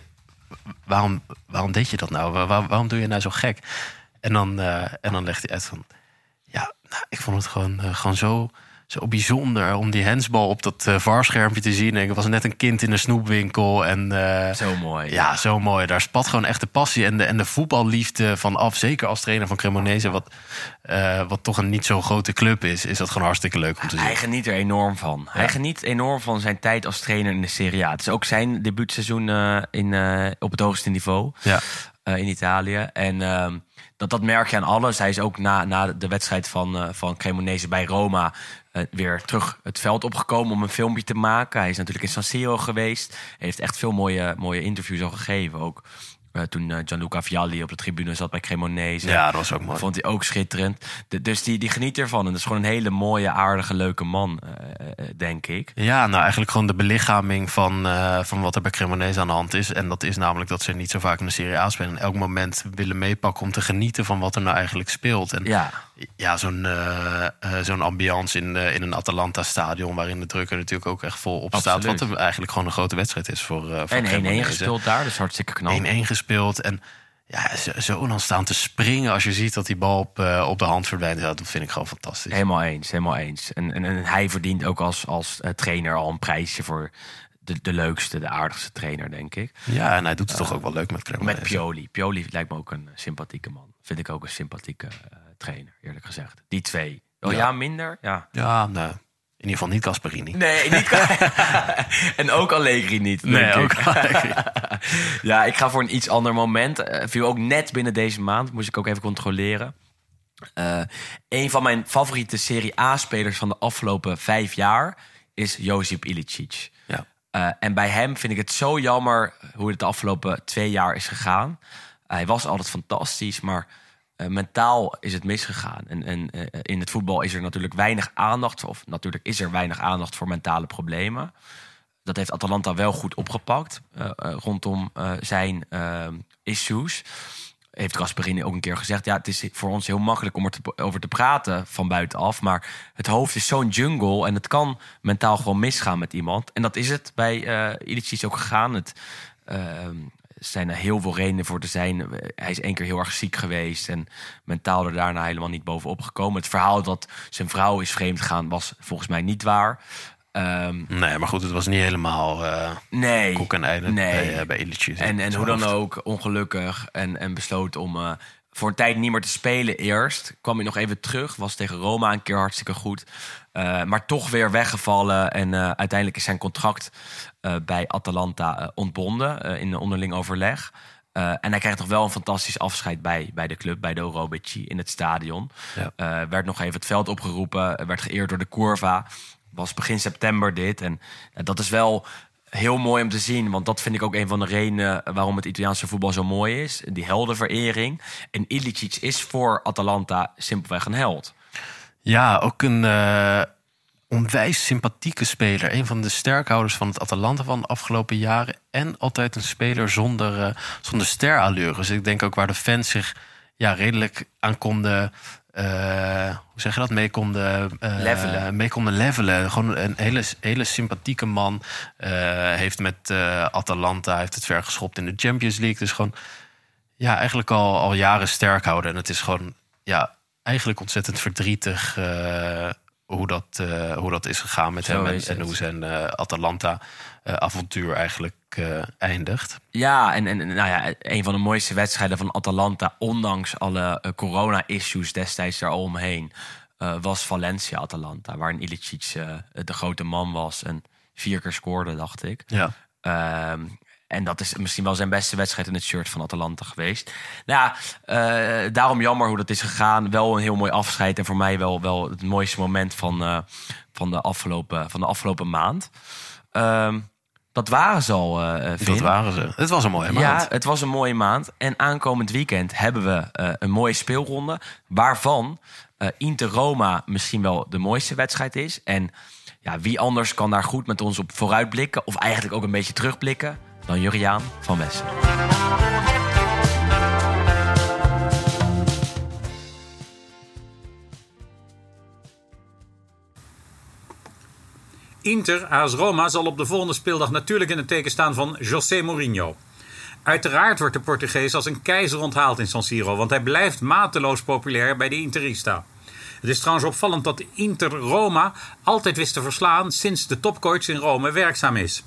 waarom, waarom deed je dat nou? Waar- waar- waarom doe je nou zo gek? En dan, en dan legt hij uit van... Ja, nou, ik vond het gewoon, gewoon zo, zo bijzonder om die hensbal op dat varschermpje te zien. En ik was net een kind in een snoepwinkel. En eh, Zo mooi. ja, zo mooi. Daar spat gewoon echt de passie en de, en de voetballiefde van af. Zeker als trainer van Cremonese, wat, eh, wat toch een niet zo grote club is. Is dat gewoon hartstikke leuk om te zien. Hij geniet er enorm van. Hij geniet enorm van zijn tijd als trainer in de Serie A. Het is ook zijn debuutseizoen in, op het hoogste niveau Ja. in Italië. En ehm, dat, dat merk je aan alles. Hij is ook na, na de wedstrijd van, van Cremonese bij Roma eh, weer terug het veld opgekomen om een filmpje te maken. Hij is natuurlijk in San Siro geweest. Hij heeft echt veel mooie, mooie interviews al gegeven. Ook eh, toen eh, Gianluca Vialli op de tribune zat bij Cremonese. Ja, dat was ook mooi. Vond hij ook schitterend. De- dus die, die geniet ervan. En dat is gewoon een hele mooie, aardige, leuke man, denk ik. Ja, nou eigenlijk gewoon de belichaming van, van wat er bij Cremonese aan de hand is. En dat is namelijk dat ze niet zo vaak in de Serie A spelen. En elk moment willen meepakken om te genieten van wat er nou eigenlijk speelt. En Ja, ja, zo'n eh, eh, zo'n ambiance in, eh, in een Atalanta-stadion... waarin de druk er natuurlijk ook echt vol op staat. Wat er eigenlijk gewoon een grote wedstrijd is voor, voor en 1-1 Cremonese. gespeeld daar, dus hartstikke knap. 1-1 gespeeld. En ja, zo, zo dan staan te springen als je ziet dat die bal op, op de hand verdwijnt. Ja, dat vind ik gewoon fantastisch. Helemaal eens, helemaal eens. En, en, en hij verdient ook als, als trainer al een prijsje voor de, de leukste, de aardigste trainer, denk ik. Ja, en hij doet het toch ook wel leuk met Cremonese. Met Pioli. Pioli lijkt me ook een sympathieke man. Vind ik ook een sympathieke trainer, eerlijk gezegd. Die twee. Oh ja, Ja. minder? Ja. Ja, nee. In ieder geval niet Gasperini. Nee, niet. en ook Allegri niet. Nee, ook ik. Allegri. ja, ik ga voor een iets ander moment. Eh, viel ook net binnen deze maand. Moest ik ook even controleren. Eh een van mijn favoriete Serie A-spelers van de afgelopen vijf jaar is Josip Ilicic. Ja. Eh, en bij hem vind ik het zo jammer hoe het de afgelopen twee jaar is gegaan. hij was altijd fantastisch, maar eh, mentaal is het misgegaan. En, en eh, in het voetbal is er natuurlijk weinig aandacht, of natuurlijk is er weinig aandacht voor mentale problemen. Dat heeft Atalanta wel goed opgepakt eh, rondom zijn issues. Heeft Gasperini ook een keer gezegd: ja, het is voor ons heel makkelijk om er te- over te praten van buitenaf. Maar het hoofd is zo'n jungle en het kan mentaal gewoon misgaan met iemand. En dat is het bij eh Ilicic ook gegaan. Het, ehm, zijn er heel veel redenen voor te zijn. Hij is één keer heel erg ziek geweest en mentaal er daarna helemaal niet bovenop gekomen. Het verhaal dat zijn vrouw is vreemd gegaan was volgens mij niet waar. Ehm, Nee, maar goed, het was niet helemaal eh nee. koek en eieren Nee. bij, eh, bij Ilicic. En, en hoe dan ook, ongelukkig. En, en besloot om eh, voor een tijd niet meer te spelen eerst. Kwam hij nog even terug. Was tegen Roma een keer hartstikke goed. Eh, maar toch weer weggevallen. En eh, uiteindelijk is zijn contract eh, bij Atalanta eh, ontbonden. eh, in een onderling overleg. Eh, en hij krijgt nog wel een fantastisch afscheid bij, bij de club, bij de Orobici in het stadion. Ja. Eh, werd nog even het veld opgeroepen, werd geëerd door de Curva. Was begin september dit. En eh, dat is wel heel mooi om te zien. Want dat vind ik ook een van de redenen waarom het Italiaanse voetbal zo mooi is. Die heldenverering. En Ilicic is voor Atalanta simpelweg een held. Ja, ook een onwijs sympathieke speler. Een van de sterkhouders van het Atalanta van de afgelopen jaren. En altijd een speler zonder, uh, zonder sterallures. Dus ik denk ook waar de fans zich ja, redelijk aan konden uh, hoe zeg je dat, mee konden, uh, levelen. mee konden levelen. Gewoon een hele, hele sympathieke man. Heeft met Atalanta heeft het ver geschopt in de Champions League. Dus gewoon ja, eigenlijk al, al jaren sterk houden. En het is gewoon ja, eigenlijk ontzettend verdrietig hoe, dat, hoe dat is gegaan met Zo hem. En, hoe zijn Atalanta-avontuur eigenlijk eh, eindigt. Ja, en, en nou ja, een van de mooiste wedstrijden van Atalanta, ondanks alle eh, corona-issues destijds daar al omheen, eh, was Valencia-Atalanta, waarin Ilicic eh, de grote man was en vier keer scoorde, dacht ik. Ja. En dat is misschien wel zijn beste wedstrijd in het shirt van Atalanta geweest. Nou ja, eh, daarom jammer hoe dat is gegaan. Wel een heel mooi afscheid. En voor mij wel, wel het mooiste moment van, eh, van, de, afgelopen, van de afgelopen maand. Ehm, dat waren ze al, eh Dat waren ze. Het was een mooie maand. Ja, het was een mooie maand. En aankomend weekend hebben we een mooie speelronde. Waarvan eh, Inter-Roma misschien wel de mooiste wedstrijd is. En ja, wie anders kan daar goed met ons op vooruitblikken. Of eigenlijk ook een beetje terugblikken. Dan Juriaan van Wessen. Inter, AS Roma, zal op de volgende speeldag natuurlijk in het teken staan van José Mourinho. Uiteraard wordt de Portugees als een keizer onthaald in San Siro, want hij blijft mateloos populair bij de Interista. Het is trouwens opvallend dat Inter Roma altijd wist te verslaan sinds de topcoach in Rome werkzaam is.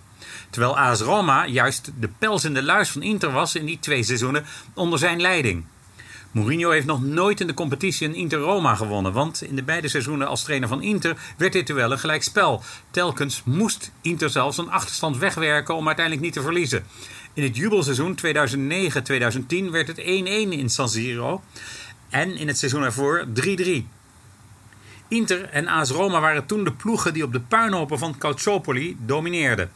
Terwijl AS Roma juist de pels in de luis van Inter was in die twee seizoenen onder zijn leiding. Mourinho heeft nog nooit in de competitie een Inter-Roma gewonnen. Want in de beide seizoenen als trainer van Inter werd dit duel een gelijkspel. Telkens moest Inter zelfs een achterstand wegwerken om uiteindelijk niet te verliezen. In het jubelseizoen 2009-2010 werd het 1-1 in San Siro. En in het seizoen ervoor 3-3. Inter en AS Roma waren toen de ploegen die op de puinhopen van Calciopoli domineerden.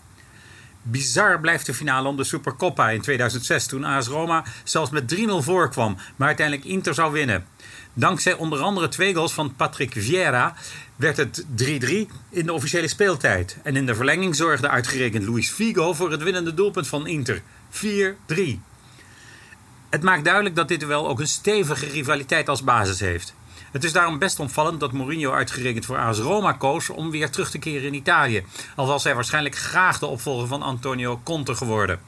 Bizar blijft de finale om de Supercoppa in 2006 toen AS Roma zelfs met 3-0 voorkwam, maar uiteindelijk Inter zou winnen. Dankzij onder andere twee goals van Patrick Vieira werd het 3-3 in de officiële speeltijd. En in de verlenging zorgde uitgerekend Luis Figo voor het winnende doelpunt van Inter. 4-3. Het maakt duidelijk dat dit duel ook een stevige rivaliteit als basis heeft. Het is daarom best opvallend dat Mourinho uitgerekend voor AS Roma koos om weer terug te keren in Italië. Al was hij waarschijnlijk graag de opvolger van Antonio Conte geworden.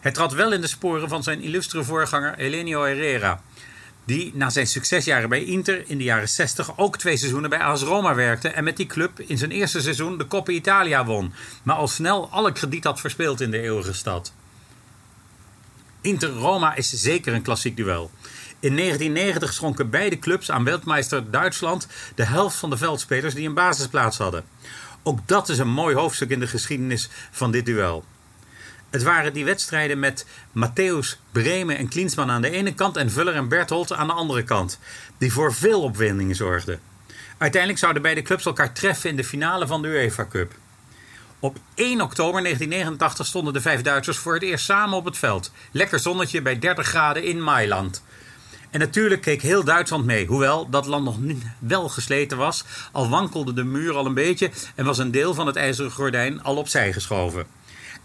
Hij trad wel in de sporen van zijn illustere voorganger Elenio Herrera. Die na zijn succesjaren bij Inter in de jaren 60 ook twee seizoenen bij AS Roma werkte. En met die club in zijn eerste seizoen de Coppa Italia won. Maar al snel alle krediet had verspeeld in de eeuwige stad. Inter-Roma is zeker een klassiek duel. In 1990 schonken beide clubs aan wereldmeister Duitsland de helft van de veldspelers die een basisplaats hadden. Ook dat is een mooi hoofdstuk in de geschiedenis van dit duel. Het waren die wedstrijden met Matthäus, Bremen en Klinsmann aan de ene kant en Vuller en Berthold aan de andere kant, die voor veel opwindingen zorgden. Uiteindelijk zouden beide clubs elkaar treffen in de finale van de UEFA Cup. Op 1 oktober 1989 stonden de vijf Duitsers voor het eerst samen op het veld. Lekker zonnetje bij 30 graden in Mailand. En natuurlijk keek heel Duitsland mee, hoewel dat land nog niet wel gesleten was, al wankelde de muur al een beetje en was een deel van het ijzeren gordijn al opzij geschoven.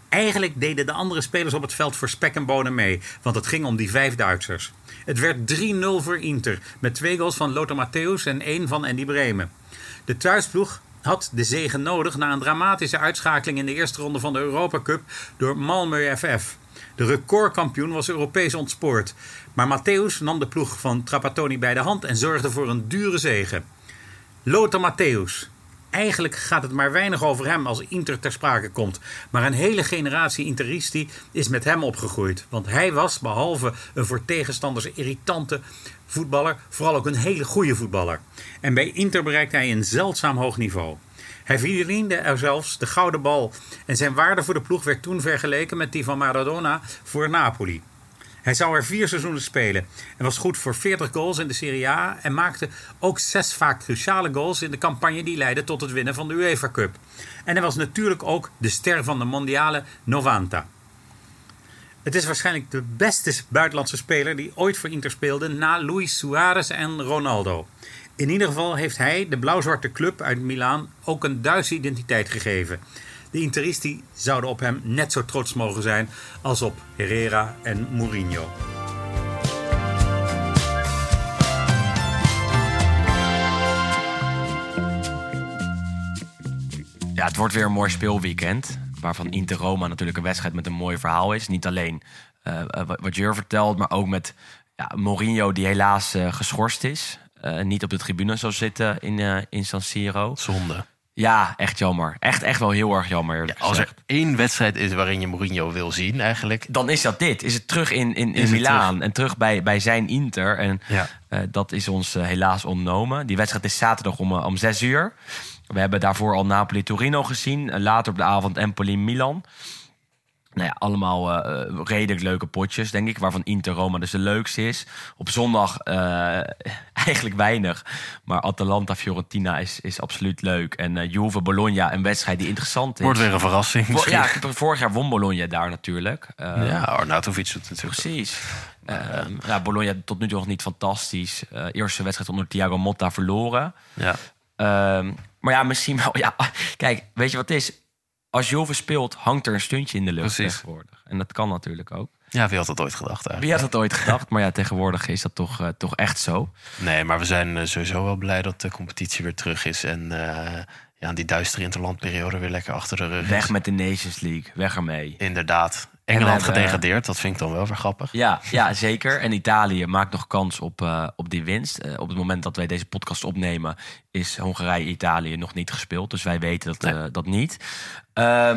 Eigenlijk deden de andere spelers op het veld voor spek en bonen mee, want het ging om die vijf Duitsers. Het werd 3-0 voor Inter, met twee goals van Lothar Matthäus en één van Andy Bremen. De thuisploeg had de zegen nodig na een dramatische uitschakeling in de eerste ronde van de Europa Cup door Malmö FF. De recordkampioen was Europees ontspoord. Maar Matthäus nam de ploeg van Trapattoni bij de hand en zorgde voor een dure zege. Lothar Matthäus. Eigenlijk gaat het maar weinig over hem als Inter ter sprake komt. Maar een hele generatie Interisti is met hem opgegroeid. Want hij was, behalve een voor tegenstanders irritante voetballer, vooral ook een hele goede voetballer. En bij Inter bereikte hij een zeldzaam hoog niveau. Hij verdiende er zelfs de gouden bal. En zijn waarde voor de ploeg werd toen vergeleken met die van Maradona voor Napoli. Hij zou er vier seizoenen spelen en was goed voor 40 goals in de Serie A en maakte ook zes vaak cruciale goals in de campagne die leidde tot het winnen van de UEFA Cup. En hij was natuurlijk ook de ster van de Mondiale 90. Het is waarschijnlijk de beste buitenlandse speler die ooit voor Inter speelde na Luis Suarez en Ronaldo. In ieder geval heeft hij de blauw-zwarte club uit Milaan ook een Duitse identiteit gegeven. De Interisti zouden op hem net zo trots mogen zijn als op Herrera en Mourinho. Ja, het wordt weer een mooi speelweekend. Waarvan Inter Roma natuurlijk een wedstrijd met een mooi verhaal is. Niet alleen uh, wat Jur vertelt, maar ook met ja, Mourinho die helaas uh, geschorst is. Uh, niet op de tribune zou zitten in, in San Siro. Zonde. Ja, echt jammer. Echt, echt wel heel erg jammer. Ja, als er één wedstrijd is waarin je Mourinho wil zien, eigenlijk. Dan is dat dit. Is het terug in, in, in Milaan terug? en terug bij, bij zijn Inter. En ja. uh, dat is ons uh, helaas ontnomen. Die wedstrijd is zaterdag om, uh, om zes uur. We hebben daarvoor al Napoli-Torino gezien. later op de avond Empoli-Milan. Nou ja, allemaal uh, redelijk leuke potjes, denk ik. Waarvan Inter Roma dus de leukste is. Op zondag uh, eigenlijk weinig. Maar Atalanta-Fiorentina is, is absoluut leuk. En uh, Juve Bologna, een wedstrijd die interessant is. Wordt weer een verrassing. Ja, vorig jaar won Bologna daar natuurlijk. ja, Arnautovic doet natuurlijk. Precies. Um, ja, Bologna tot nu toe nog niet fantastisch. eerste wedstrijd onder Thiago Motta verloren. Ja. Um, maar ja, misschien wel. Ja, kijk, weet je wat het is? Als Juve speelt, hangt er een stuntje in de lucht Precies. tegenwoordig. En dat kan natuurlijk ook. Ja, wie had dat ooit gedacht eigenlijk? Wie had dat ooit gedacht? Maar ja, tegenwoordig is dat toch, uh, toch echt zo. Nee, maar we zijn uh, sowieso wel blij dat de competitie weer terug is. En uh, ja, die duistere interlandperiode weer lekker achter de rug Weg is. met de Nations League. Weg ermee. Inderdaad. Engeland hebben, gedegradeerd, dat vind ik dan wel weer grappig. Ja, ja zeker. En Italië maakt nog kans op, uh, op die winst. Uh, op het moment dat wij deze podcast opnemen, is Hongarije-Italië nog niet gespeeld. Dus wij weten dat, nee. dat niet. Uh,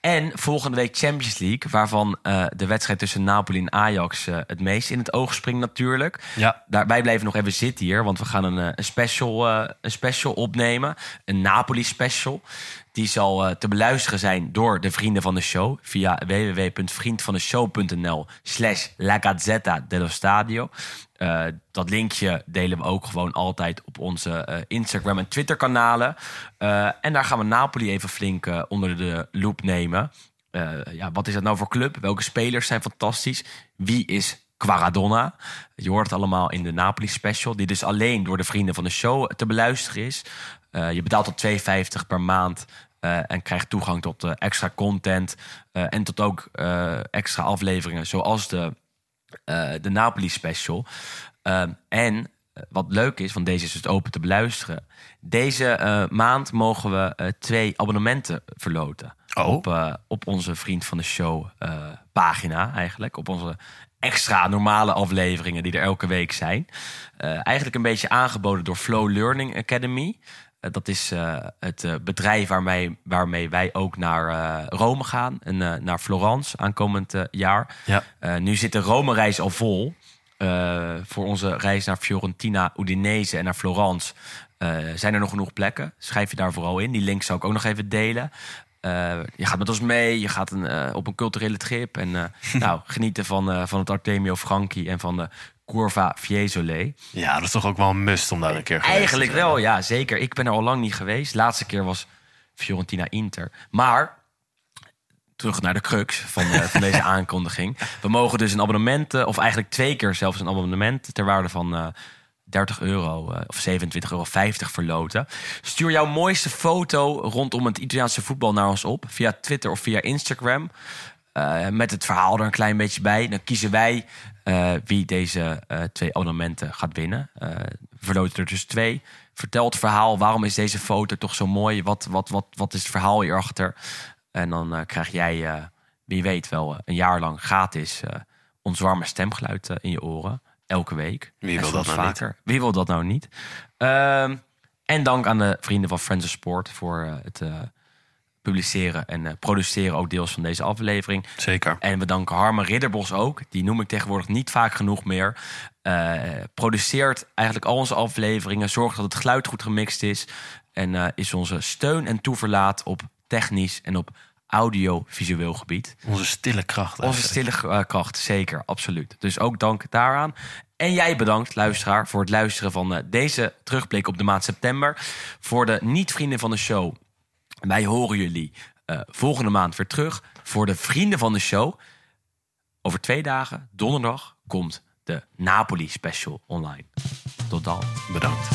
en volgende week Champions League, waarvan de wedstrijd tussen Napoli en Ajax het meest in het oog springt natuurlijk. Ja. Daar, wij blijven nog even zitten hier, want we gaan een, een, special, een special opnemen. Een Napoli special. Die zal uh, te beluisteren zijn door de vrienden van de show via www.vriendvandeshow.nl slash La dello Stadio. Uh, dat linkje delen we ook gewoon altijd op onze uh, Instagram en Twitter kanalen. en daar gaan we Napoli even flink onder de loep nemen. ja, wat is dat nou voor club? Welke spelers zijn fantastisch? Wie is Quaradonna. Je hoort het allemaal in de Napoli special, die dus alleen door de vrienden van de show te beluisteren is. Uh, je betaalt tot 2,50 per maand uh, en krijgt toegang tot uh, extra content uh, en tot ook extra afleveringen, zoals de, de Napoli special. en wat leuk is, want deze is dus open te beluisteren. Deze maand mogen we twee abonnementen verloten. Oh. Op, op onze Vriend van de Show pagina eigenlijk. Op onze extra normale afleveringen die er elke week zijn. eigenlijk een beetje aangeboden door Flow Learning Academy. Dat is uh, het uh, bedrijf waarmee, waarmee wij ook naar uh, Rome gaan en naar Florence aankomend jaar. Ja. nu zit de Rome-reis al vol. voor onze reis naar Fiorentina, Udinese en naar Florence zijn er nog genoeg plekken. Schrijf je daar vooral in. Die link zou ik ook nog even delen. je gaat met ons mee, je gaat een, op een culturele trip. En nou, genieten van, van het Artemio Franchi en van de Curva Fiesole. Ja, dat is toch ook wel een must om daar een keer Eigenlijk te wel, ja, zeker. Ik ben er al lang niet geweest. Laatste keer was Fiorentina Inter. Maar terug naar de crux van, uh, van deze aankondiging. We mogen dus een abonnement, uh, of eigenlijk twee keer zelfs een abonnement ter waarde van uh, 30 euro of 27,50 euro verloten. Stuur jouw mooiste foto rondom het Italiaanse voetbal naar ons op via Twitter of via Instagram. Met het verhaal er een klein beetje bij. Dan kiezen wij uh, wie deze uh, twee abonnementen gaat winnen. verloten er dus twee. Vertel het verhaal. Waarom is deze foto toch zo mooi? Wat, wat, wat, wat is het verhaal hierachter? En dan krijg jij, wie weet wel, een jaar lang gratis ons warme stemgeluid in je oren. Elke week. Wie wil dat nou vaker. niet? Wie wil dat nou niet? Ehm, en dank aan de vrienden van Friends of Sport voor het publiceren en uh, produceren ook deels van deze aflevering. Zeker. En we danken Harmen Ridderbos ook. Die noem ik tegenwoordig niet vaak genoeg meer. Uh, produceert eigenlijk al onze afleveringen. Zorgt dat het geluid goed gemixt is. En uh, is onze steun en toeverlaat op technisch en op audiovisueel gebied. Onze stille kracht. Onze stille eh, kracht, zeker, absoluut. Dus ook dank daaraan. En jij bedankt, luisteraar, voor het luisteren van eh, deze terugblik op de maand september. Voor de niet-vrienden van de show, wij horen jullie eh, volgende maand weer terug. Voor de vrienden van de show. Over twee dagen, donderdag, komt de Napoli special online. Tot dan. Bedankt.